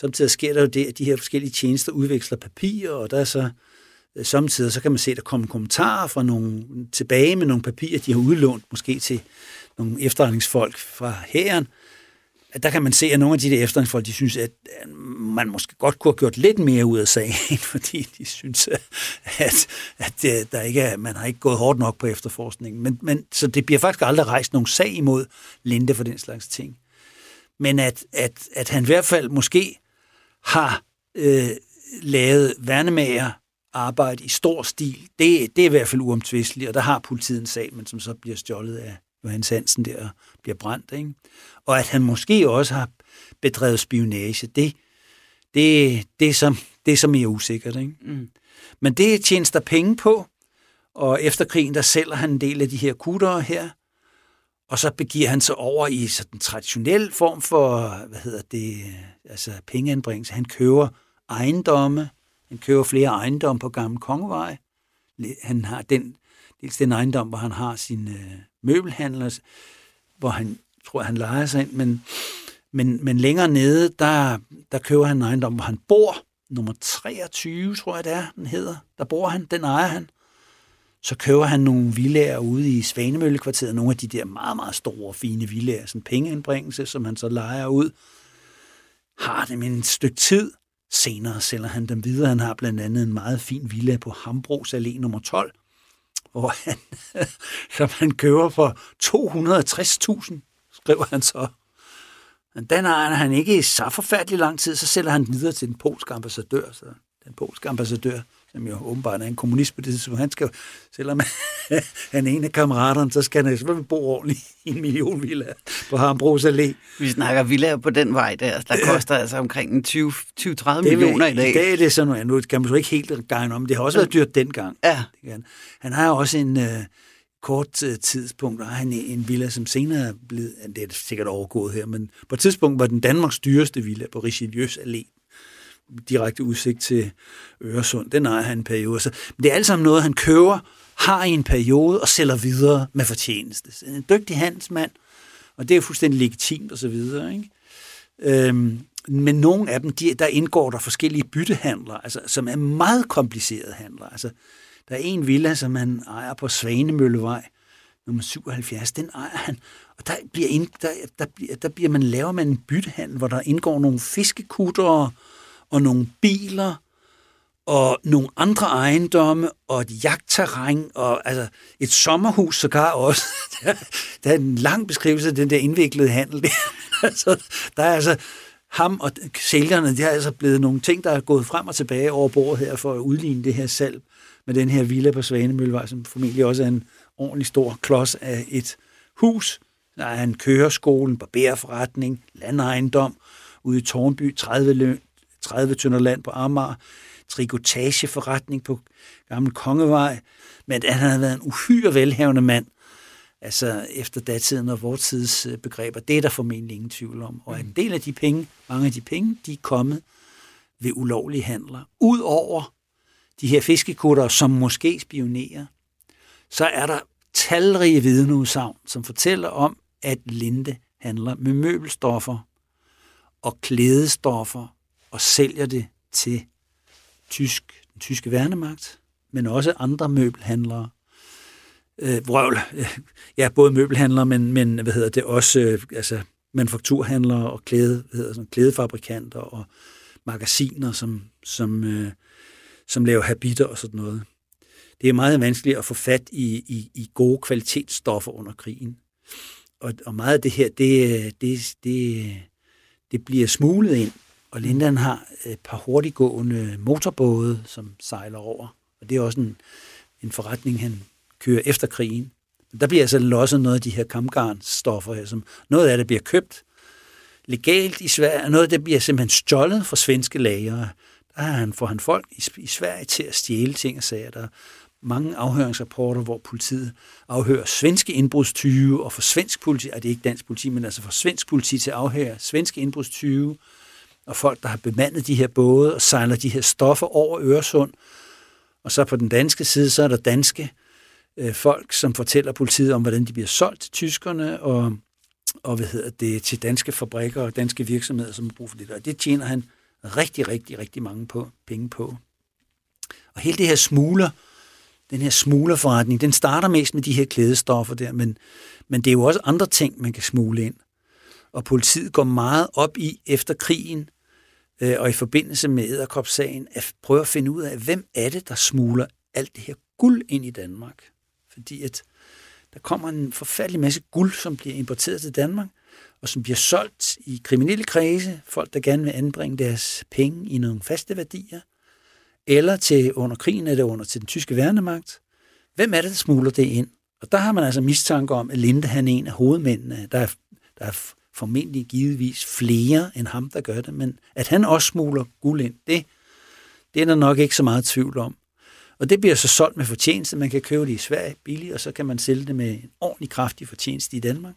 Samtidig sker der jo det, at de her forskellige tjenester udveksler papirer, og der er så øh, samtidig så kan man se, at der kommer kommentarer fra nogle, tilbage med nogle papirer, de har udlånt måske til nogle efterretningsfolk fra hæren, øh, der kan man se, at nogle af de der efterretningsfolk, de synes, at man måske godt kunne have gjort lidt mere ud af sagen, fordi de synes, at, at øh, der ikke er, man har ikke gået hårdt nok på efterforskningen. Men, men, så det bliver faktisk aldrig rejst nogen sag imod Linde for den slags ting. Men at, at, at han i hvert fald måske har øh, lavet værnemager arbejde i stor stil, det, det er i hvert fald uomtvisteligt, og der har politiet en sag, men som så bliver stjålet af Johannes Hansen der bliver brændt. Ikke? Og at han måske også har bedrevet spionage, det, det, det, er, som, det er så mere usikkert. Ikke? Mm. Men det tjenes der penge på, og efter krigen, der sælger han en del af de her kuttere her, og så begiver han sig over i sådan en traditionel form for, hvad hedder det, altså pengeanbringelse. Han køber ejendomme, han køber flere ejendomme på Gamle Kongevej. Han har den, dels den ejendom, hvor han har sin øh, møbelhandler, hvor han tror, han leger sig ind, men, men, men længere nede, der, der køber han en ejendom, hvor han bor. Nummer 23, tror jeg det er, den hedder. Der bor han, den ejer han. Så køber han nogle villager ude i Svanemøllekvarteret, nogle af de der meget, meget store, fine villager, sådan pengeindbringelse, som han så leger ud. Har dem en stykke tid, Senere sælger han dem videre. Han har blandt andet en meget fin villa på Hambros Allé nummer 12, hvor han, som han køber for 260.000, skriver han så. Men den ejer han ikke i så forfærdelig lang tid, så sælger han den videre til den polske ambassadør. Så den polske ambassadør som jo åbenbart er en kommunist på det tidspunkt, han skal, selvom han er en af kammeraterne, så skal han selvfølgelig bo ordentligt i en million villa på Hambros Allé. Vi snakker villaer på den vej der, der koster altså omkring 20-30 millioner i dag. I dag er det sådan noget, nu kan man så ikke helt gange om, det har også været dyrt dengang. Ja. Han har også en, uh, kort uh, tidspunkt, har han en villa, som senere er blevet, det er sikkert overgået her, men på et tidspunkt var den Danmarks dyreste villa på Richelieus Allé direkte udsigt til Øresund. Den ejer han en periode. Så, men det er alt sammen noget, han køber, har i en periode og sælger videre med fortjeneste. Så en dygtig handelsmand, og det er fuldstændig legitimt og så videre. Ikke? Øhm, men nogle af dem, de, der indgår der forskellige byttehandler, altså, som er meget komplicerede handler. Altså, der er en villa, som han ejer på Svanemøllevej, nummer 77, den ejer han. Og der bliver, ind, der, der, bliver, der bliver man, laver man en byttehandel, hvor der indgår nogle fiskekutter og og nogle biler og nogle andre ejendomme, og et jagtterræn, og altså et sommerhus sågar også. der, der er en lang beskrivelse af den der indviklede handel. Der, altså, der er altså ham og sælgerne, det er altså blevet nogle ting, der er gået frem og tilbage over bordet her for at udligne det her salg med den her villa på Svanemøllevej, som formentlig også er en ordentlig stor klods af et hus. Der er en køreskole, barberforretning, landejendom ude i Tornby, 30, 30 tønder land på Amager, trikotageforretning på Gamle Kongevej, men at han har været en uhyre velhavende mand, altså efter datiden og vores tids øh, begreber, det er der formentlig ingen tvivl om. Og en del af de penge, mange af de penge, de er kommet ved ulovlige handler. Udover de her fiskekutter, som måske spionerer, så er der talrige vidneudsagn, som fortæller om, at Linde handler med møbelstoffer og klædestoffer og sælger det til tysk, den tyske værnemagt, men også andre møbelhandlere. Øh, vrøvl, ja, både møbelhandlere, men, men hvad hedder det, også øh, altså, manufakturhandlere og klæde, hvad hedder sådan, klædefabrikanter og magasiner, som, som, øh, som laver habiter og sådan noget. Det er meget vanskeligt at få fat i, i, i gode kvalitetsstoffer under krigen. Og, og meget af det her, det, øh, det, det, det bliver smuglet ind og Lindan har et par hurtiggående motorbåde, som sejler over. Og det er også en, en forretning, han kører efter krigen. Der bliver altså losset noget af de her kampgarnstoffer her, som noget af det bliver købt legalt i Sverige, og noget af det bliver simpelthen stjålet fra svenske lagere. Der han, får han folk i, i Sverige til at stjæle ting og sager. Der er mange afhøringsrapporter, hvor politiet afhører svenske indbrudstyve, og for svensk politi, og det er ikke dansk politi, men altså for svensk politi til at afhøre svenske indbrudstyve, og folk, der har bemandet de her både og sejler de her stoffer over Øresund. Og så på den danske side, så er der danske øh, folk, som fortæller politiet om, hvordan de bliver solgt til tyskerne, og, og hvad hedder det, til danske fabrikker og danske virksomheder, som har brug for det der. Det tjener han rigtig, rigtig, rigtig mange på, penge på. Og hele det her smugler, den her smuglerforretning, den starter mest med de her klædestoffer der, men, men det er jo også andre ting, man kan smule ind. Og politiet går meget op i efter krigen øh, og i forbindelse med æderkopssagen, at prøve at finde ud af, hvem er det, der smuler alt det her guld ind i Danmark. Fordi at der kommer en forfærdelig masse guld, som bliver importeret til Danmark, og som bliver solgt i kriminelle kredse, folk, der gerne vil anbringe deres penge i nogle faste værdier, eller til under krigen er det under til den tyske værnemagt. Hvem er det, der smuler det ind? Og der har man altså mistanke om, at Linde han er en af hovedmændene. Der er, der er formentlig givetvis flere end ham, der gør det, men at han også smuler guld ind, det, det er der nok ikke så meget tvivl om. Og det bliver så solgt med fortjeneste. Man kan købe det i Sverige billigt, og så kan man sælge det med en ordentlig kraftig fortjeneste i Danmark.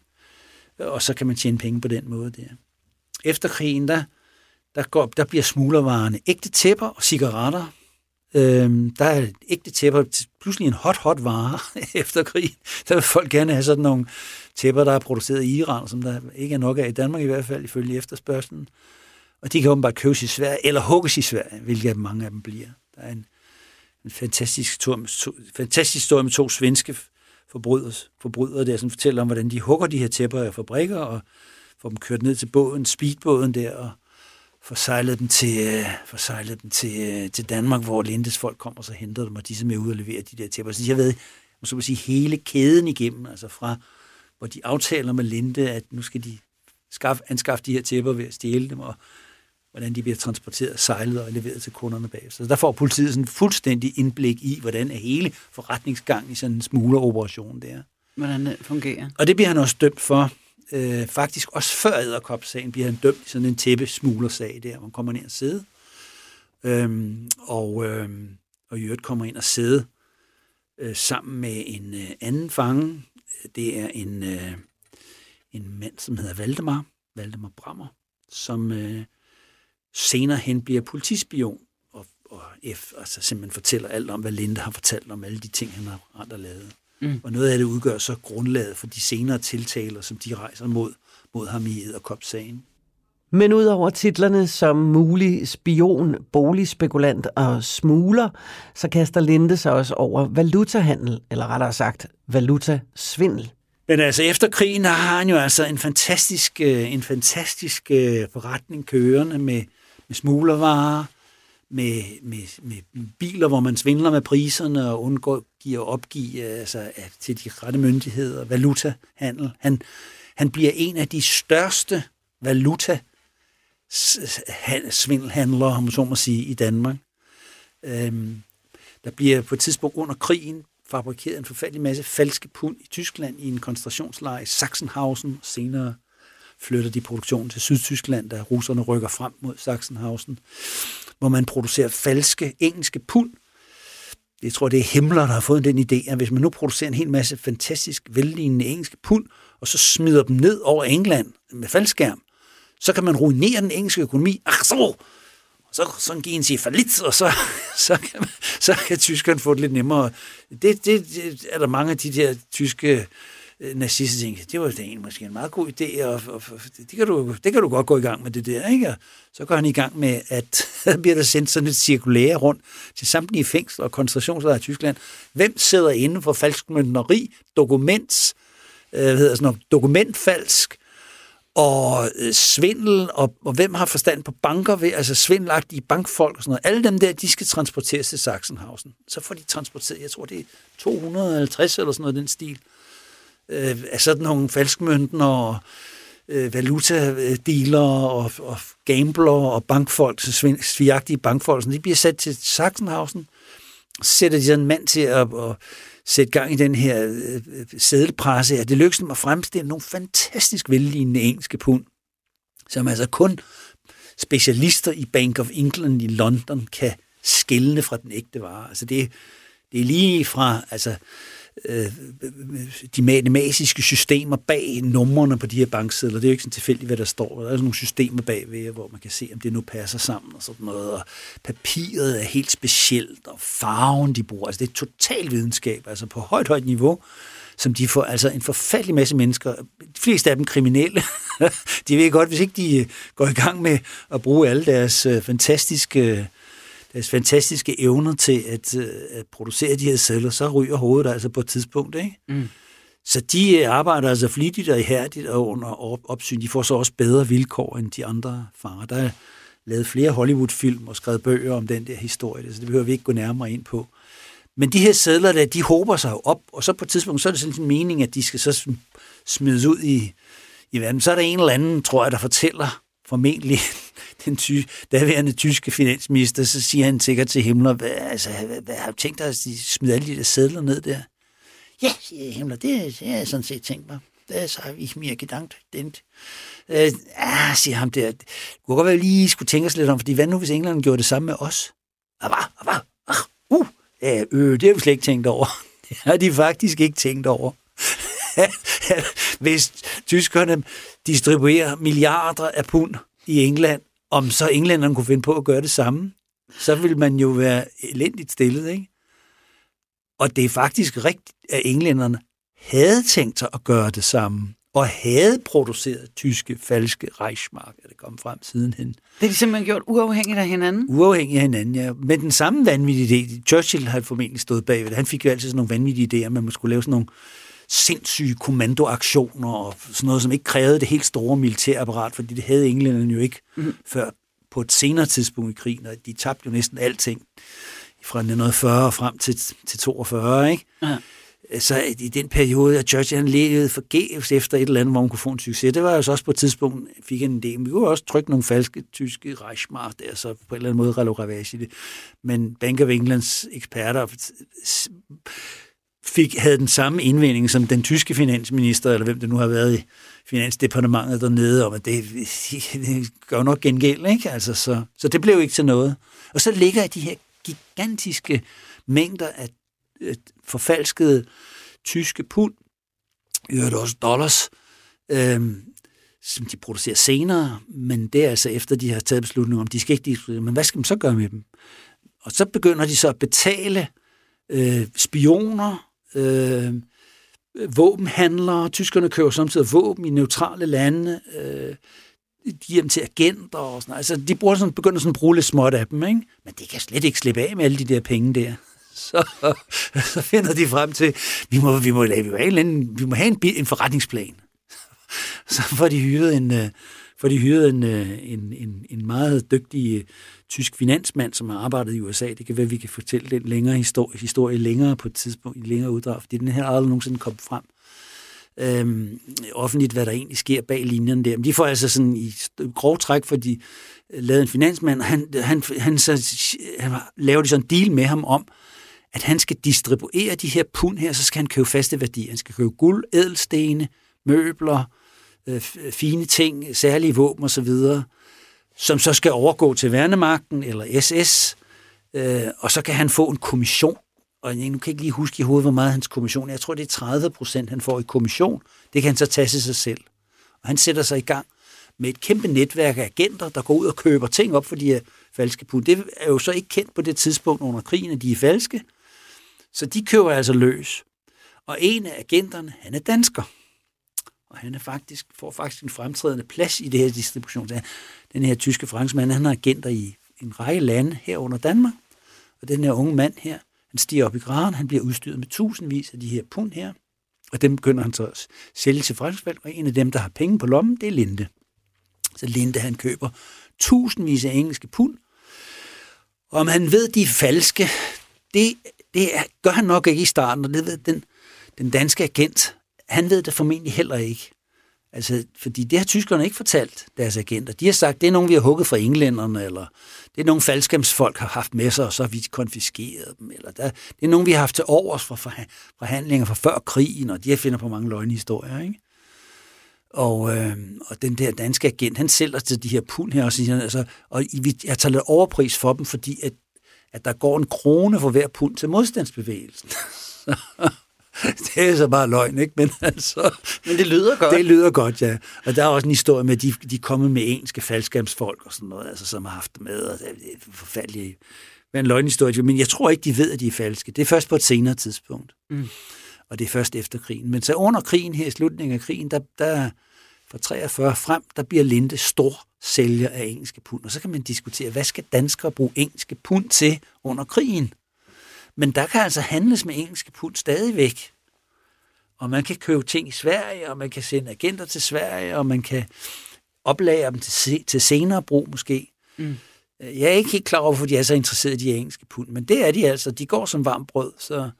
Og så kan man tjene penge på den måde der. Efter krigen, der, der, går, der bliver smuglervarerne ægte tæpper og cigaretter. Øh, der er ægte tæpper, pludselig en hot, hot vare efter krigen. Der vil folk gerne have sådan nogle tæpper, der er produceret i Iran, som der ikke er nok af i Danmark i hvert fald, ifølge efterspørgselen. Og de kan åbenbart købes i Sverige, eller hugges i Sverige, hvilket mange af dem bliver. Der er en, en fantastisk, to, to, fantastisk historie med to svenske forbrydere, forbrydere der, som fortæller om, hvordan de hugger de her tæpper af fabrikker, og får dem kørt ned til båden, speedbåden der, og får sejlet dem til, øh, får sejlet dem til, øh, til Danmark, hvor Lindes folk kommer og så henter dem, og de er med ud og leverer de der tæpper. Så de har været, så må sige, hele kæden igennem, altså fra hvor de aftaler med Linde, at nu skal de skaffe, anskaffe de her tæpper ved at stjæle dem, og hvordan de bliver transporteret, sejlet og leveret til kunderne bag. Så der får politiet sådan fuldstændig indblik i, hvordan er hele forretningsgang i sådan en smugleroperation der. Hvordan det fungerer. Og det bliver han også dømt for. Øh, faktisk også før æderkopssagen, bliver han dømt i sådan en tæppesmuglersag der, hvor han kommer ned og sidde. Øhm, og, øhm, og i øvrigt kommer ind og sidde øh, sammen med en øh, anden fange, det er en, øh, en mand, som hedder Valdemar, Valdemar Brammer, som øh, senere hen bliver politispion og, og F, altså simpelthen fortæller alt om, hvad Linde har fortalt om alle de ting, han har andre lavet. Mm. Og noget af det udgør så grundlaget for de senere tiltaler, som de rejser mod, mod ham i Æderkop-sagen. Men udover titlerne som mulig spion, boligspekulant og smugler, så kaster Linde sig også over valutahandel, eller rettere sagt valutasvindel. Men altså efter krigen har han jo altså en fantastisk, øh, en fantastisk øh, forretning kørende med, med smuglervarer, med, med, med biler, hvor man svindler med priserne og undgår giver opgive altså, til de rette myndigheder, valutahandel. Han, han bliver en af de største valuta svindelhandlere, om så må sige, i Danmark. Øhm, der bliver på et tidspunkt under krigen fabrikeret en forfærdelig masse falske pund i Tyskland i en koncentrationslejr i Sachsenhausen. Senere flytter de produktionen til Sydtyskland, da russerne rykker frem mod Sachsenhausen, hvor man producerer falske engelske pund. Jeg tror, det er Himmler, der har fået den idé, at hvis man nu producerer en hel masse fantastisk vellignende engelske pund, og så smider dem ned over England med faldskærm, så kan man ruinere den engelske økonomi. Ach så! Så, så giver en sig for lidt, og så, så, kan, så kan tyskerne få det lidt nemmere. Det, det, det er der mange af de der tyske øh, Øh, nazister tænkte, det var da en, måske en meget god idé, og, og, og det, kan du, det kan du godt gå i gang med det der, ikke? Og så går han i gang med, at der bliver der sendt sådan et cirkulære rundt til samtlige fængsler og koncentrationslejre i Tyskland. Hvem sidder inde for falskmøntneri, dokuments, øh, hvad hedder sådan noget, dokumentfalsk, og øh, svindel, og, og hvem har forstand på banker, ved, altså svindelagtige bankfolk og sådan noget. Alle dem der, de skal transporteres til Sachsenhausen. Så får de transporteret, jeg tror det er 250 eller sådan noget den stil, øh, Øh, af sådan nogle falskmønten og øh, valutadealer og, og gambler og bankfolk, så svigagtige bankfolk, sådan, de bliver sat til Sachsenhausen, sætter de sådan en mand til at, at sætte gang i den her øh, sædelpresse, at det lykkedes dem at fremstille nogle fantastisk vellignende engelske pund, som altså kun specialister i Bank of England i London kan skille fra den ægte vare. Altså det, det er lige fra altså, øh, de matematiske systemer bag numrene på de her banksedler. Det er jo ikke sådan tilfældigt, hvad der står. Der er sådan nogle systemer bagved, hvor man kan se, om det nu passer sammen og sådan noget. Og papiret er helt specielt, og farven, de bruger. Altså det er total videnskab, altså på højt, højt niveau som de får, altså en forfærdelig masse mennesker, de fleste af dem kriminelle, de ved godt, hvis ikke de går i gang med at bruge alle deres øh, fantastiske deres fantastiske evner til at, øh, at producere de her celler, så ryger hovedet altså på et tidspunkt. Ikke? Mm. Så de øh, arbejder altså flittigt og ihærdigt og under opsyn. De får så også bedre vilkår end de andre fanger. Der er lavet flere Hollywood-film og skrevet bøger om den der historie, så det behøver vi ikke gå nærmere ind på. Men de her sædler der, de håber sig jo op, og så på et tidspunkt, så er det sådan en mening, at de skal så smides ud i, i verden. Så er der en eller anden, tror jeg, der fortæller formentlig den ty, daværende tyske finansminister, så siger han sikkert til Himmler, hvad, altså, hvad, hvad har du tænkt dig at smide alle de der sædler ned der? Ja, siger Himmler, det, det har jeg sådan set tænkt mig. Det så har vi mere gedankt. Den, øh, ah, siger ham der, det kunne godt være, at vi lige skulle tænke os lidt om, fordi hvad nu, hvis England gjorde det samme med os? Ah, ah, ah, ah, uh, øh, det har vi slet ikke tænkt over. Det har de faktisk ikke tænkt over. hvis tyskerne distribuerer milliarder af pund i England, om så englænderne kunne finde på at gøre det samme, så vil man jo være elendigt stillet, ikke? Og det er faktisk rigtigt, at englænderne havde tænkt sig at gøre det samme, og havde produceret tyske falske Reichsmark, er det kom frem sidenhen. Det er de simpelthen gjort uafhængigt af hinanden? Uafhængigt af hinanden, ja. Med den samme vanvittige idé. Churchill har formentlig stået bagved. Han fik jo altid sådan nogle vanvittige idéer, at man skulle lave sådan nogle sindssyge kommandoaktioner og sådan noget, som ikke krævede det helt store militærapparat, fordi det havde englænderne jo ikke mm. før på et senere tidspunkt i krigen, og de tabte jo næsten alting fra 1940 frem til, til 42, ikke? Ja. Så i den periode, at Churchill han levede forgæves efter et eller andet, hvor man kunne få en succes. Det var jo så også på et tidspunkt, fik en idé. Vi kunne også trykke nogle falske tyske Reichsmark der, så på en eller anden måde ravage i det. Men Bank of Englands eksperter fik, havde den samme indvending som den tyske finansminister, eller hvem det nu har været i finansdepartementet dernede, om at det, det gør nok gengæld, ikke? Altså, så, så det blev ikke til noget. Og så ligger de her gigantiske mængder af forfalskede tyske pund, i øvrigt også dollars, øhm, som de producerer senere, men det er altså efter, de har taget beslutning om, de skal ikke diskutere, men hvad skal man så gøre med dem? Og så begynder de så at betale øh, spioner, øh, våbenhandlere. Tyskerne køber samtidig våben i neutrale lande. Øh, de giver dem til agenter og sådan Altså, de bruger sådan, begynder sådan at bruge lidt småt af dem, ikke? Men det kan slet ikke slippe af med alle de der penge der. Så, så finder de frem til, vi må, vi må, lave, vi må, have, en, vi må have en, en forretningsplan. Så får de hyret en, uh, for de hyrede en, øh, en, en, en meget dygtig øh, tysk finansmand, som har arbejdet i USA. Det kan være, at vi kan fortælle den længere historie, historie længere på et tidspunkt, i længere uddrag, fordi den her aldrig nogensinde kom frem øhm, offentligt, hvad der egentlig sker bag linjerne der. Men de får altså sådan i grov træk, fordi øh, lavede en finansmand, og han, han, han, så, han laver de sådan en deal med ham om, at han skal distribuere de her pund her, så skal han købe faste værdier. Han skal købe guld, ædelstene, møbler, øh, fine ting, særlige våben osv., som så skal overgå til værnemagten eller SS, øh, og så kan han få en kommission. Og jeg nu kan ikke lige huske i hovedet, hvor meget hans kommission er. Jeg tror, det er 30 procent, han får i kommission. Det kan han så tage til sig selv. Og han sætter sig i gang med et kæmpe netværk af agenter, der går ud og køber ting op for de her falske pund. Det er jo så ikke kendt på det tidspunkt under krigen, at de er falske. Så de køber altså løs. Og en af agenterne, han er dansker. Og han er faktisk, får faktisk en fremtrædende plads i det her distribution. Den her tyske franskmand, han har agenter i en række lande herunder Danmark. Og den her unge mand her, han stiger op i graden, han bliver udstyret med tusindvis af de her pund her. Og dem begynder han så at sælge til franskmænd, og en af dem, der har penge på lommen, det er Linde. Så Linde, han køber tusindvis af engelske pund. Og om han ved, de er falske, det, det gør han nok ikke i starten, og det ved den, den danske agent, han ved det formentlig heller ikke. Altså, fordi det har tyskerne ikke fortalt deres agenter. De har sagt, det er nogen, vi har hugget fra englænderne, eller det er nogen faldskabsfolk har haft med sig, og så har vi konfiskeret dem, eller der, det er nogen, vi har haft til overs fra forhandlinger fra før krigen, og de har finder på mange løgnhistorier, ikke? Og, øh, og den der danske agent, han sælger til de her pund her, og siger, altså, og jeg tager lidt overpris for dem, fordi at, at der går en krone for hver pund til modstandsbevægelsen. det er så bare løgn, ikke? Men, altså, Men det lyder godt. Det lyder godt, ja. Og der er også en historie med, at de, de er kommet med engelske faldskabsfolk og sådan noget, altså, som har haft med, og det er forfærdeligt med en løgnhistorie. Men jeg tror ikke, de ved, at de er falske. Det er først på et senere tidspunkt. Mm. Og det er først efter krigen. Men så under krigen her, i slutningen af krigen, der, der fra 43 frem, der bliver Linde stor sælger af engelske pund. Og så kan man diskutere, hvad skal danskere bruge engelske pund til under krigen? Men der kan altså handles med engelske pund stadigvæk. Og man kan købe ting i Sverige, og man kan sende agenter til Sverige, og man kan oplære dem til, til senere brug måske. Mm. Jeg er ikke helt klar over, hvorfor de er så interesserede i de engelske pund, men det er de altså. De går som varmt brød, så,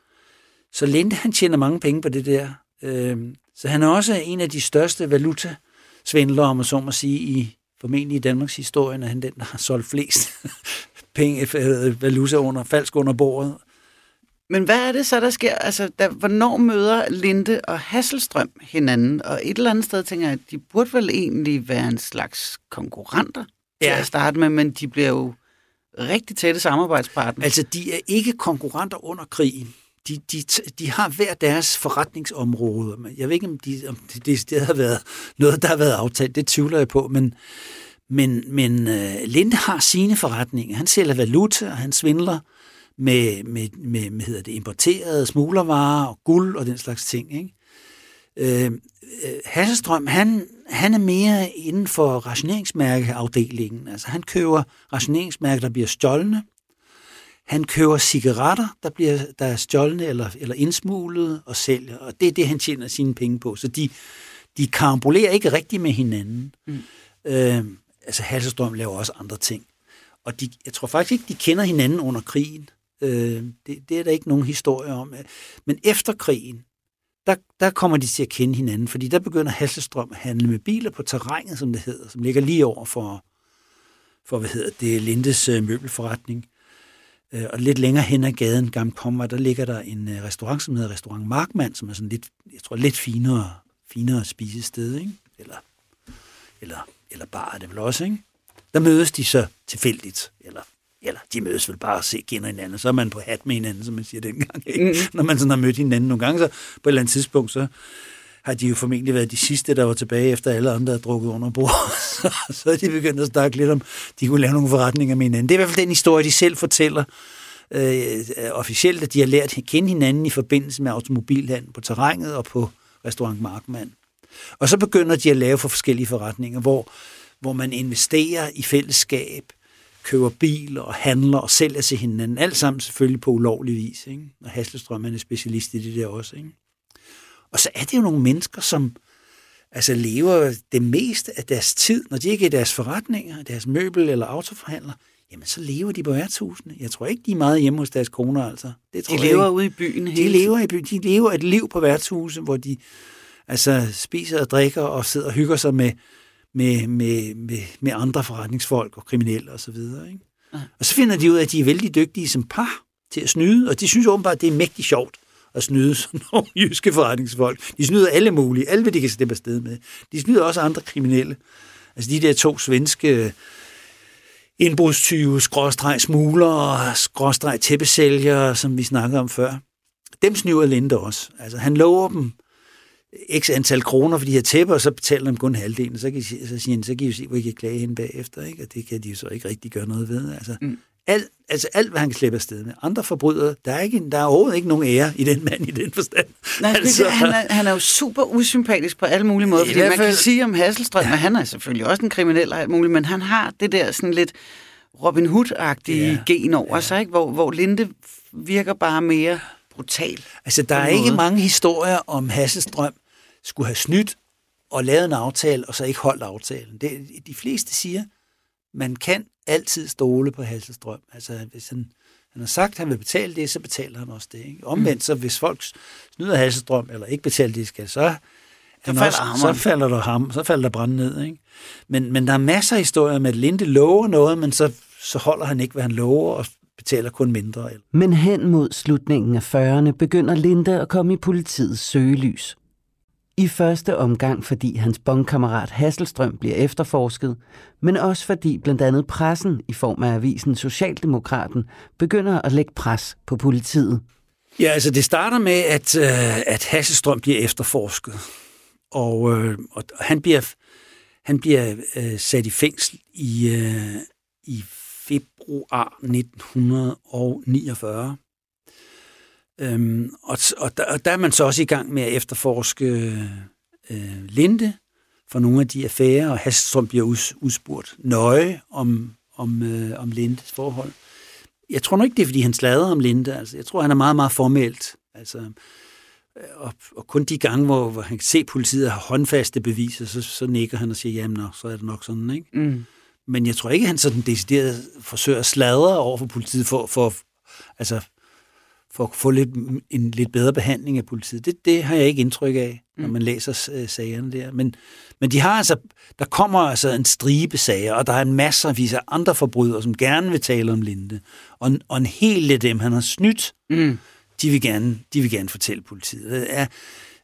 så Linde han tjener mange penge på det der. Øhm, så han er også en af de største valutasvindlere, om man så må sige, i formentlig i Danmarks historie, han den, der har solgt flest penge, øh, valuta under, falsk under bordet. Men hvad er det så, der sker? Altså, der, hvornår møder Linde og Hasselstrøm hinanden? Og et eller andet sted tænker jeg, at de burde vel egentlig være en slags konkurrenter ja. til at starte med, men de bliver jo rigtig tætte samarbejdspartnere. Altså, de er ikke konkurrenter under krigen. De, de, de har hver deres forretningsområde. Jeg ved ikke, om, de, om det, det, det har været noget, der har været aftalt. Det tvivler jeg på, men, men, men uh, Linde har sine forretninger. Han sælger valuta, og han svindler med, med, med, med hedder det, importerede smuglervarer og guld og den slags ting. Ikke? Øh, Hasselstrøm, han, han er mere inden for rationeringsmærkeafdelingen. Altså han køber rationeringsmærker, der bliver stjålne. Han køber cigaretter, der bliver der er stjålne eller, eller indsmuglet og sælger. Og det er det, han tjener sine penge på. Så de, de karambolerer ikke rigtigt med hinanden. Mm. Øh, altså Hasselstrøm laver også andre ting. Og de, jeg tror faktisk ikke, de kender hinanden under krigen. Øh, det, det er der ikke nogen historie om. Men efter krigen, der, der kommer de til at kende hinanden, fordi der begynder Hasselstrøm at handle med biler på terrænet, som det hedder, som ligger lige over for, for hvad hedder det, Lindes øh, møbelforretning. Øh, og lidt længere hen ad gaden, Gamle Kommer, der ligger der en øh, restaurant, som hedder Restaurant Markmand, som er sådan lidt, jeg tror, lidt finere, finere spisested, ikke? Eller, eller, eller bar er det vel også, ikke? Der mødes de så tilfældigt, eller eller de mødes vel bare og se kender hinanden, så er man på hat med hinanden, som man siger dengang. Ikke? Mm. Når man sådan har mødt hinanden nogle gange, så på et eller andet tidspunkt, så har de jo formentlig været de sidste, der var tilbage, efter alle andre havde drukket under bord. så, så er de begyndt at snakke lidt om, de kunne lave nogle forretninger med hinanden. Det er i hvert fald den historie, de selv fortæller øh, officielt, at de har lært at kende hinanden i forbindelse med automobilhandel på terrænet og på restaurant Markmand. Og så begynder de at lave for forskellige forretninger, hvor, hvor man investerer i fællesskab, køber bil og handler og sælger til hinanden. Alt sammen selvfølgelig på ulovlig vis. Ikke? Og Haslestrøm er specialist i det der også. Ikke? Og så er det jo nogle mennesker, som altså lever det meste af deres tid, når de ikke er i deres forretninger, deres møbel- eller autoforhandler, jamen så lever de på værtshusene. Jeg tror ikke, de er meget hjemme hos deres koner, altså. Det tror de lever jeg ude i byen hele de lever i byen. De lever et liv på værtshuse, hvor de altså, spiser og drikker og sidder og hygger sig med, med, med, med, med andre forretningsfolk og kriminelle osv. Og, ikke? Ja. og så finder de ud af, at de er vældig dygtige som par til at snyde, og de synes åbenbart, at det er mægtig sjovt at snyde sådan nogle jyske forretningsfolk. De snyder alle mulige, alle hvad de kan slippe afsted med. De snyder også andre kriminelle. Altså de der to svenske indbrudstyve, skråstreg smugler, skråstreg tæppesælgere, som vi snakkede om før. Dem snyder Linde også. Altså han lover dem x antal kroner for de her tæpper, og så betaler de kun halvdelen. Så, kan, så siger han, så kan I se, hvor I kan klage hende bagefter. Ikke? Og det kan de jo så ikke rigtig gøre noget ved. Altså, mm. alt, altså alt, hvad han kan slippe afsted med. Andre forbrydere, der er, ikke, der er overhovedet ikke nogen ære i den mand i den forstand. Nej, altså, han, er, han er jo super usympatisk på alle mulige måder, fordi man fald... kan sige om Hasselstrøm, ja. at han er selvfølgelig også en kriminel og alt muligt, men han har det der sådan lidt Robin Hood-agtige ja. gen over ja. sig, ikke? Hvor, hvor Linde virker bare mere brutal. Altså, der er måde. ikke mange historier om Hasselstrøm skulle have snydt og lavet en aftale, og så ikke holdt aftalen. Det, de fleste siger, man kan altid stole på Hasselstrøm. Altså, hvis han, han har sagt, at han vil betale det, så betaler han også det. Ikke? Omvendt, så hvis folk snyder Hasselstrøm, eller ikke betaler det, skal, så, så, falder, også, så falder der ham, så falder der brand ned. Ikke? Men, men der er masser af historier med, at Linde lover noget, men så, så holder han ikke, hvad han lover, og betaler kun mindre. Men hen mod slutningen af 40'erne begynder Linde at komme i politiets søgelys. I første omgang, fordi hans bondkammerat Hasselstrøm bliver efterforsket, men også fordi blandt andet pressen i form af avisen Socialdemokraten begynder at lægge pres på politiet. Ja, altså det starter med, at, øh, at Hasselstrøm bliver efterforsket, og, øh, og han bliver, han bliver øh, sat i fængsel i, øh, i februar 1949. Øhm, og, og, der, og der er man så også i gang med at efterforske øh, Linde for nogle af de affærer, og Hasselstrøm bliver us, udspurgt nøje om, om, øh, om Lindes forhold. Jeg tror nok ikke, det er, fordi han slader om Linde. Altså, jeg tror, han er meget, meget formelt. Altså, øh, og, og kun de gange, hvor, hvor han kan se, at politiet har håndfaste beviser, så, så nikker han og siger, jamen, så er det nok sådan, ikke? Mm. Men jeg tror ikke, han sådan decideret forsøger at sladre over for politiet for, for altså, for at få lidt, en lidt bedre behandling af politiet. Det, det har jeg ikke indtryk af, når mm. man læser øh, sagerne der. Men, men de har altså, der kommer altså en stribe sager, og der er en masse af andre forbrydere, som gerne vil tale om Linde. Og, og en hel af dem, han har snydt, mm. de, vil gerne, de vil gerne fortælle politiet. Det er,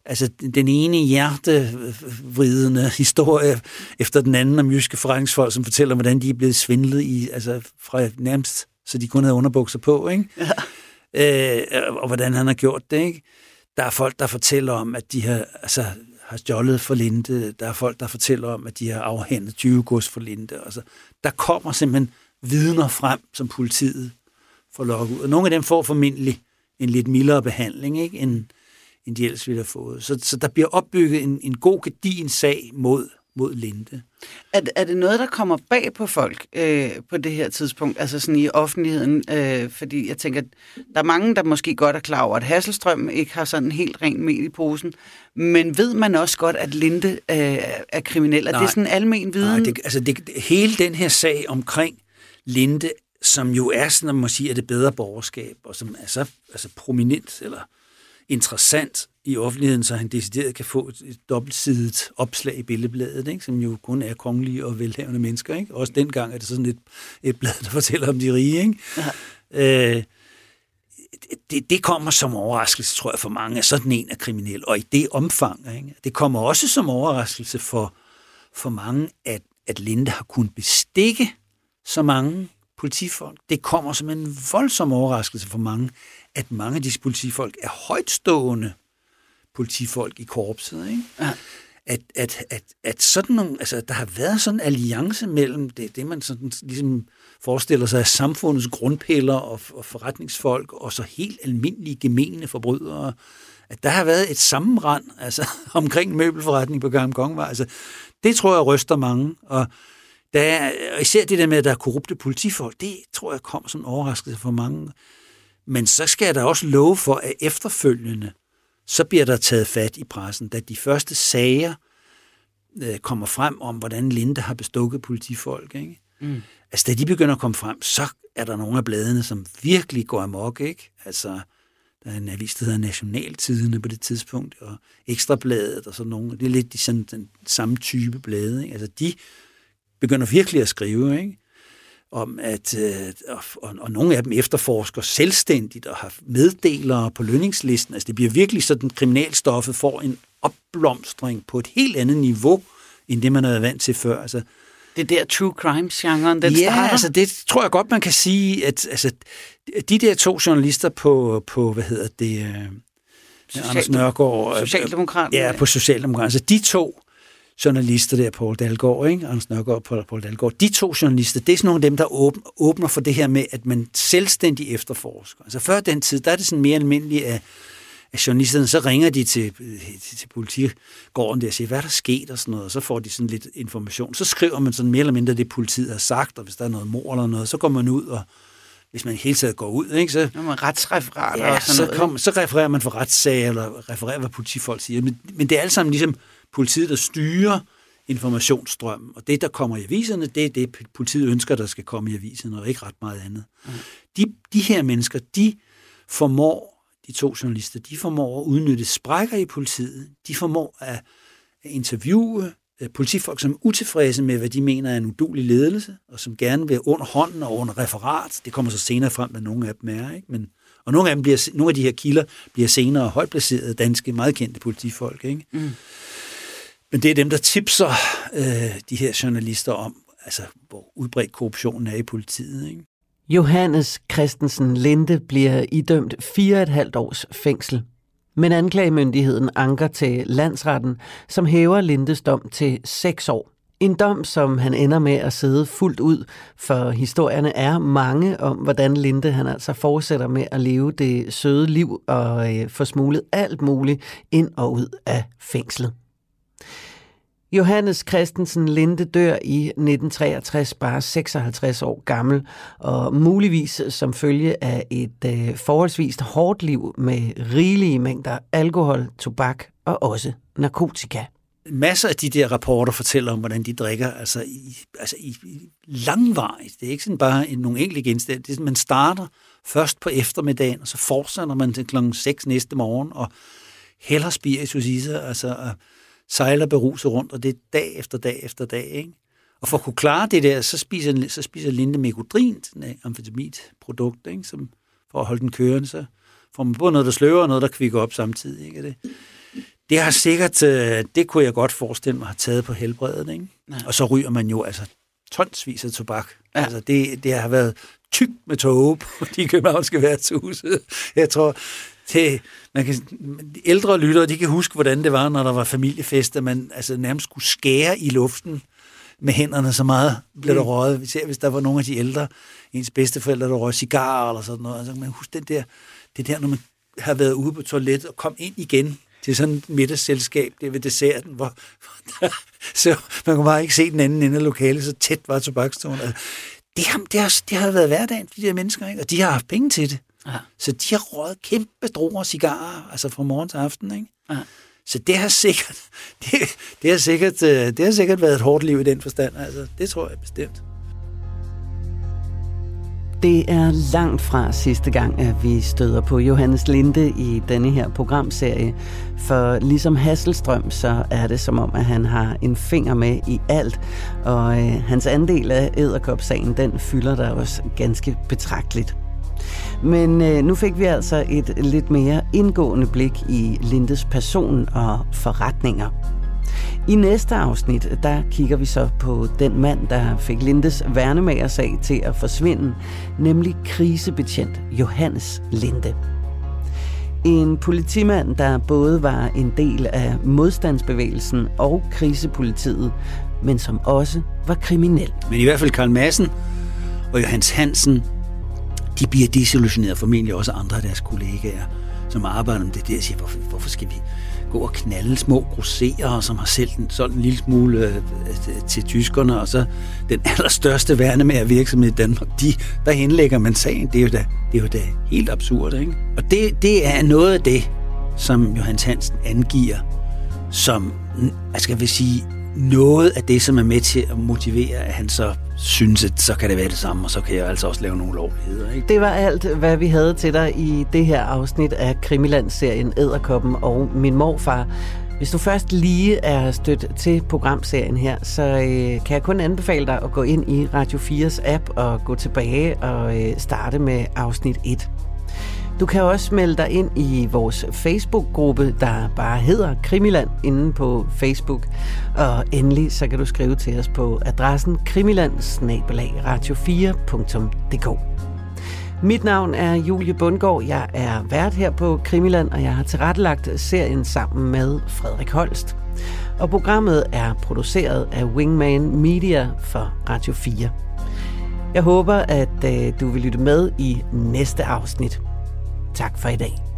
altså den ene hjertevridende historie efter den anden om jyske forretningsfolk, som fortæller, hvordan de er blevet svindlet i, altså fra nærmest, så de kun havde underbukser på, ikke? Ja øh, og hvordan han har gjort det. Ikke? Der er folk, der fortæller om, at de har, altså, har stjålet for Linde. Der er folk, der fortæller om, at de har afhændet 20 gods for Linde. Altså, der kommer simpelthen vidner frem, som politiet får lukket ud. Og nogle af dem får formentlig en lidt mildere behandling, ikke? End, end de ellers ville have fået. Så, så der bliver opbygget en, en god gedin sag mod mod Linde. Er, er det noget, der kommer bag på folk øh, på det her tidspunkt, altså sådan i offentligheden? Øh, fordi jeg tænker, der er mange, der måske godt er klar over, at Hasselstrøm ikke har sådan helt rent mel i posen, men ved man også godt, at Linde øh, er kriminel? Er nej, det sådan en almen viden? Nej, det, altså det, hele den her sag omkring Linde, som jo er sådan, at man må sige, er det bedre borgerskab, og som er så altså prominent, eller interessant i offentligheden, så han decideret kan få et, et dobbeltsidigt opslag i billedbladet, ikke? som jo kun er kongelige og velhavende mennesker. Ikke? Også dengang er det sådan et, et blad, der fortæller om de rige. Ikke? Ja. Øh, det, det kommer som overraskelse, tror jeg, for mange, at sådan en er kriminel. Og i det omfang, ikke? det kommer også som overraskelse for, for mange, at, at Linde har kunnet bestikke så mange politifolk. Det kommer som en voldsom overraskelse for mange, at mange af disse politifolk er højtstående politifolk i korpset. Ikke? Ja. At, at, at, at sådan nogle, altså, der har været sådan en alliance mellem det, det man sådan, ligesom forestiller sig af samfundets grundpiller og, og forretningsfolk, og så helt almindelige gemene forbrydere, at der har været et sammenrand altså, omkring møbelforretning på Gamle Kongevej. Altså, det tror jeg ryster mange, og der er, og især det der med, at der er korrupte politifolk, det tror jeg kom som en overraskelse for mange. Men så skal jeg da også love for, at efterfølgende, så bliver der taget fat i pressen, da de første sager øh, kommer frem om, hvordan Linde har bestukket politifolk. Ikke? Mm. Altså, da de begynder at komme frem, så er der nogle af bladene, som virkelig går amok. Ikke? Altså, der er en avis, der hedder Nationaltidene på det tidspunkt, og Ekstrabladet og sådan nogle. Det er lidt de, sådan, den samme type blade. Ikke? Altså, de begynder virkelig at skrive, ikke? Om at, øh, og, og nogle af dem efterforsker selvstændigt og har meddelere på lønningslisten. Altså det bliver virkelig sådan, kriminalstoffet får en opblomstring på et helt andet niveau, end det man havde vant til før. Altså, det der true crime-genren, den ja, starter? altså det tror jeg godt, man kan sige, at altså, de der to journalister på, på hvad hedder det, Social- Anders Nørgaard. Socialdemokrat. Ja, på Socialdemokrat. Altså de to journalister der, Paul Dalgaard, ikke? Anders Nørgaard og Paul Dalgaard, de to journalister, det er sådan nogle af dem, der åbner for det her med, at man selvstændig efterforsker. Altså før den tid, der er det sådan mere almindeligt, at, at journalisterne, så ringer de til, til, til politigården der og siger, hvad er der sket og sådan noget, og så får de sådan lidt information. Så skriver man sådan mere eller mindre det, politiet har sagt, og hvis der er noget mor eller noget, så går man ud og hvis man hele tiden går ud, ikke, så... Når man retsreferater ja, og sådan så, noget. kom, så refererer man for retssager, eller refererer, hvad politifolk siger. Men, men det er alt sammen ligesom politiet, der styrer informationsstrømmen. Og det, der kommer i aviserne, det er det, politiet ønsker, der skal komme i aviserne, og ikke ret meget andet. Mm. De, de her mennesker, de formår, de to journalister, de formår at udnytte sprækker i politiet. De formår at, interviewe øh, politifolk, som er utilfredse med, hvad de mener er en udulig ledelse, og som gerne vil under hånden og under referat. Det kommer så senere frem, hvad nogle af dem er. Ikke? Men, og nogle af, dem bliver, nogle af de her kilder bliver senere højt placerede danske, meget kendte politifolk. Ikke? Mm. Men det er dem, der tipser øh, de her journalister om, altså, hvor udbredt korruptionen er i politiet. Ikke? Johannes Christensen Linde bliver idømt fire et halvt års fængsel. Men anklagemyndigheden anker til landsretten, som hæver Lindes dom til 6 år. En dom, som han ender med at sidde fuldt ud, for historierne er mange om, hvordan Linde han altså fortsætter med at leve det søde liv og øh, få smuglet alt muligt ind og ud af fængslet. Johannes Christensen Linde dør i 1963, bare 56 år gammel, og muligvis som følge af et øh, forholdsvist hårdt liv med rigelige mængder alkohol, tobak og også narkotika. Masser af de der rapporter fortæller om, hvordan de drikker altså i, altså i, i langvarigt. Det er ikke sådan bare en, nogle enkelte genstande. Det er, man starter først på eftermiddagen, og så fortsætter man til klokken 6 næste morgen, og hælder spiritus i sig, altså sejler beruset rundt, og det er dag efter dag efter dag. Ikke? Og for at kunne klare det der, så spiser, så spiser Linde megodrin, et amfetamitprodukt, ikke? Som, for at holde den kørende, så får man både noget, der sløver, og noget, der kvikker op samtidig. Ikke? Det, det har sikkert, øh, det kunne jeg godt forestille mig, har taget på helbredet. Ikke? Ja. Og så ryger man jo altså tonsvis af tobak. Ja. Altså det, det har været tykt med tåge på de københavnske værtshuse. Jeg tror, til, man kan, de ældre lyttere, de kan huske, hvordan det var, når der var familiefester, man altså nærmest skulle skære i luften med hænderne, så meget blev der mm. røget. Især hvis der var nogle af de ældre, ens bedsteforældre, der røg cigarer eller sådan noget. Altså, man huske den der, det der, når man har været ude på toilettet og kom ind igen til sådan et middagsselskab, det ved desserten, hvor, hvor der, så man kunne bare ikke se den anden ende af lokalet, så tæt var tobakstonen. Altså, det, har, det, har, det har været hverdagen for de der mennesker, ikke? og de har haft penge til det. Ja. Så de har røget kæmpe droger cigarer, altså fra morgen til aften. Ikke? Ja. Så det har sikkert, det, det, har sikkert, øh, det har sikkert været et hårdt liv i den forstand. Altså, det tror jeg bestemt. Det er langt fra sidste gang, at vi støder på Johannes Linde i denne her programserie. For ligesom Hasselstrøm, så er det som om, at han har en finger med i alt. Og øh, hans andel af æderkopsagen, den fylder der også ganske betragteligt. Men øh, nu fik vi altså et lidt mere indgående blik i Lindes person og forretninger. I næste afsnit, der kigger vi så på den mand, der fik Lindes værnemagersag til at forsvinde, nemlig krisebetjent Johannes Linde. En politimand, der både var en del af modstandsbevægelsen og krisepolitiet, men som også var kriminel. Men i hvert fald Karl Madsen og Johannes Hansen de bliver desillusioneret formentlig også andre af deres kollegaer, som arbejder med det der, siger, hvorfor, hvorfor skal vi gå og knalde små grosserer, som har selv en, sådan en lille smule øh, øh, til tyskerne, og så den allerstørste værnemær virksomhed i Danmark, de, der henlægger man sagen. Det er jo da, det er jo da helt absurd, ikke? Og det, det er noget af det, som Johannes Hansen angiver, som, jeg skal vil sige, noget af det, som er med til at motivere, at han så synes, at så kan det være det samme, og så kan jeg altså også lave nogle lovligheder. Ikke? Det var alt, hvad vi havde til dig i det her afsnit af Krimiland-serien Æderkoppen og Min Morfar. Hvis du først lige er stødt til programserien her, så øh, kan jeg kun anbefale dig at gå ind i Radio 4's app og gå tilbage og øh, starte med afsnit 1. Du kan også melde dig ind i vores Facebook-gruppe, der bare hedder Krimiland inde på Facebook. Og endelig så kan du skrive til os på adressen krimiland 4dk Mit navn er Julie Bundgaard. Jeg er vært her på Krimiland, og jeg har tilrettelagt serien sammen med Frederik Holst. Og programmet er produceret af Wingman Media for Radio 4. Jeg håber, at øh, du vil lytte med i næste afsnit. Tak for i dag.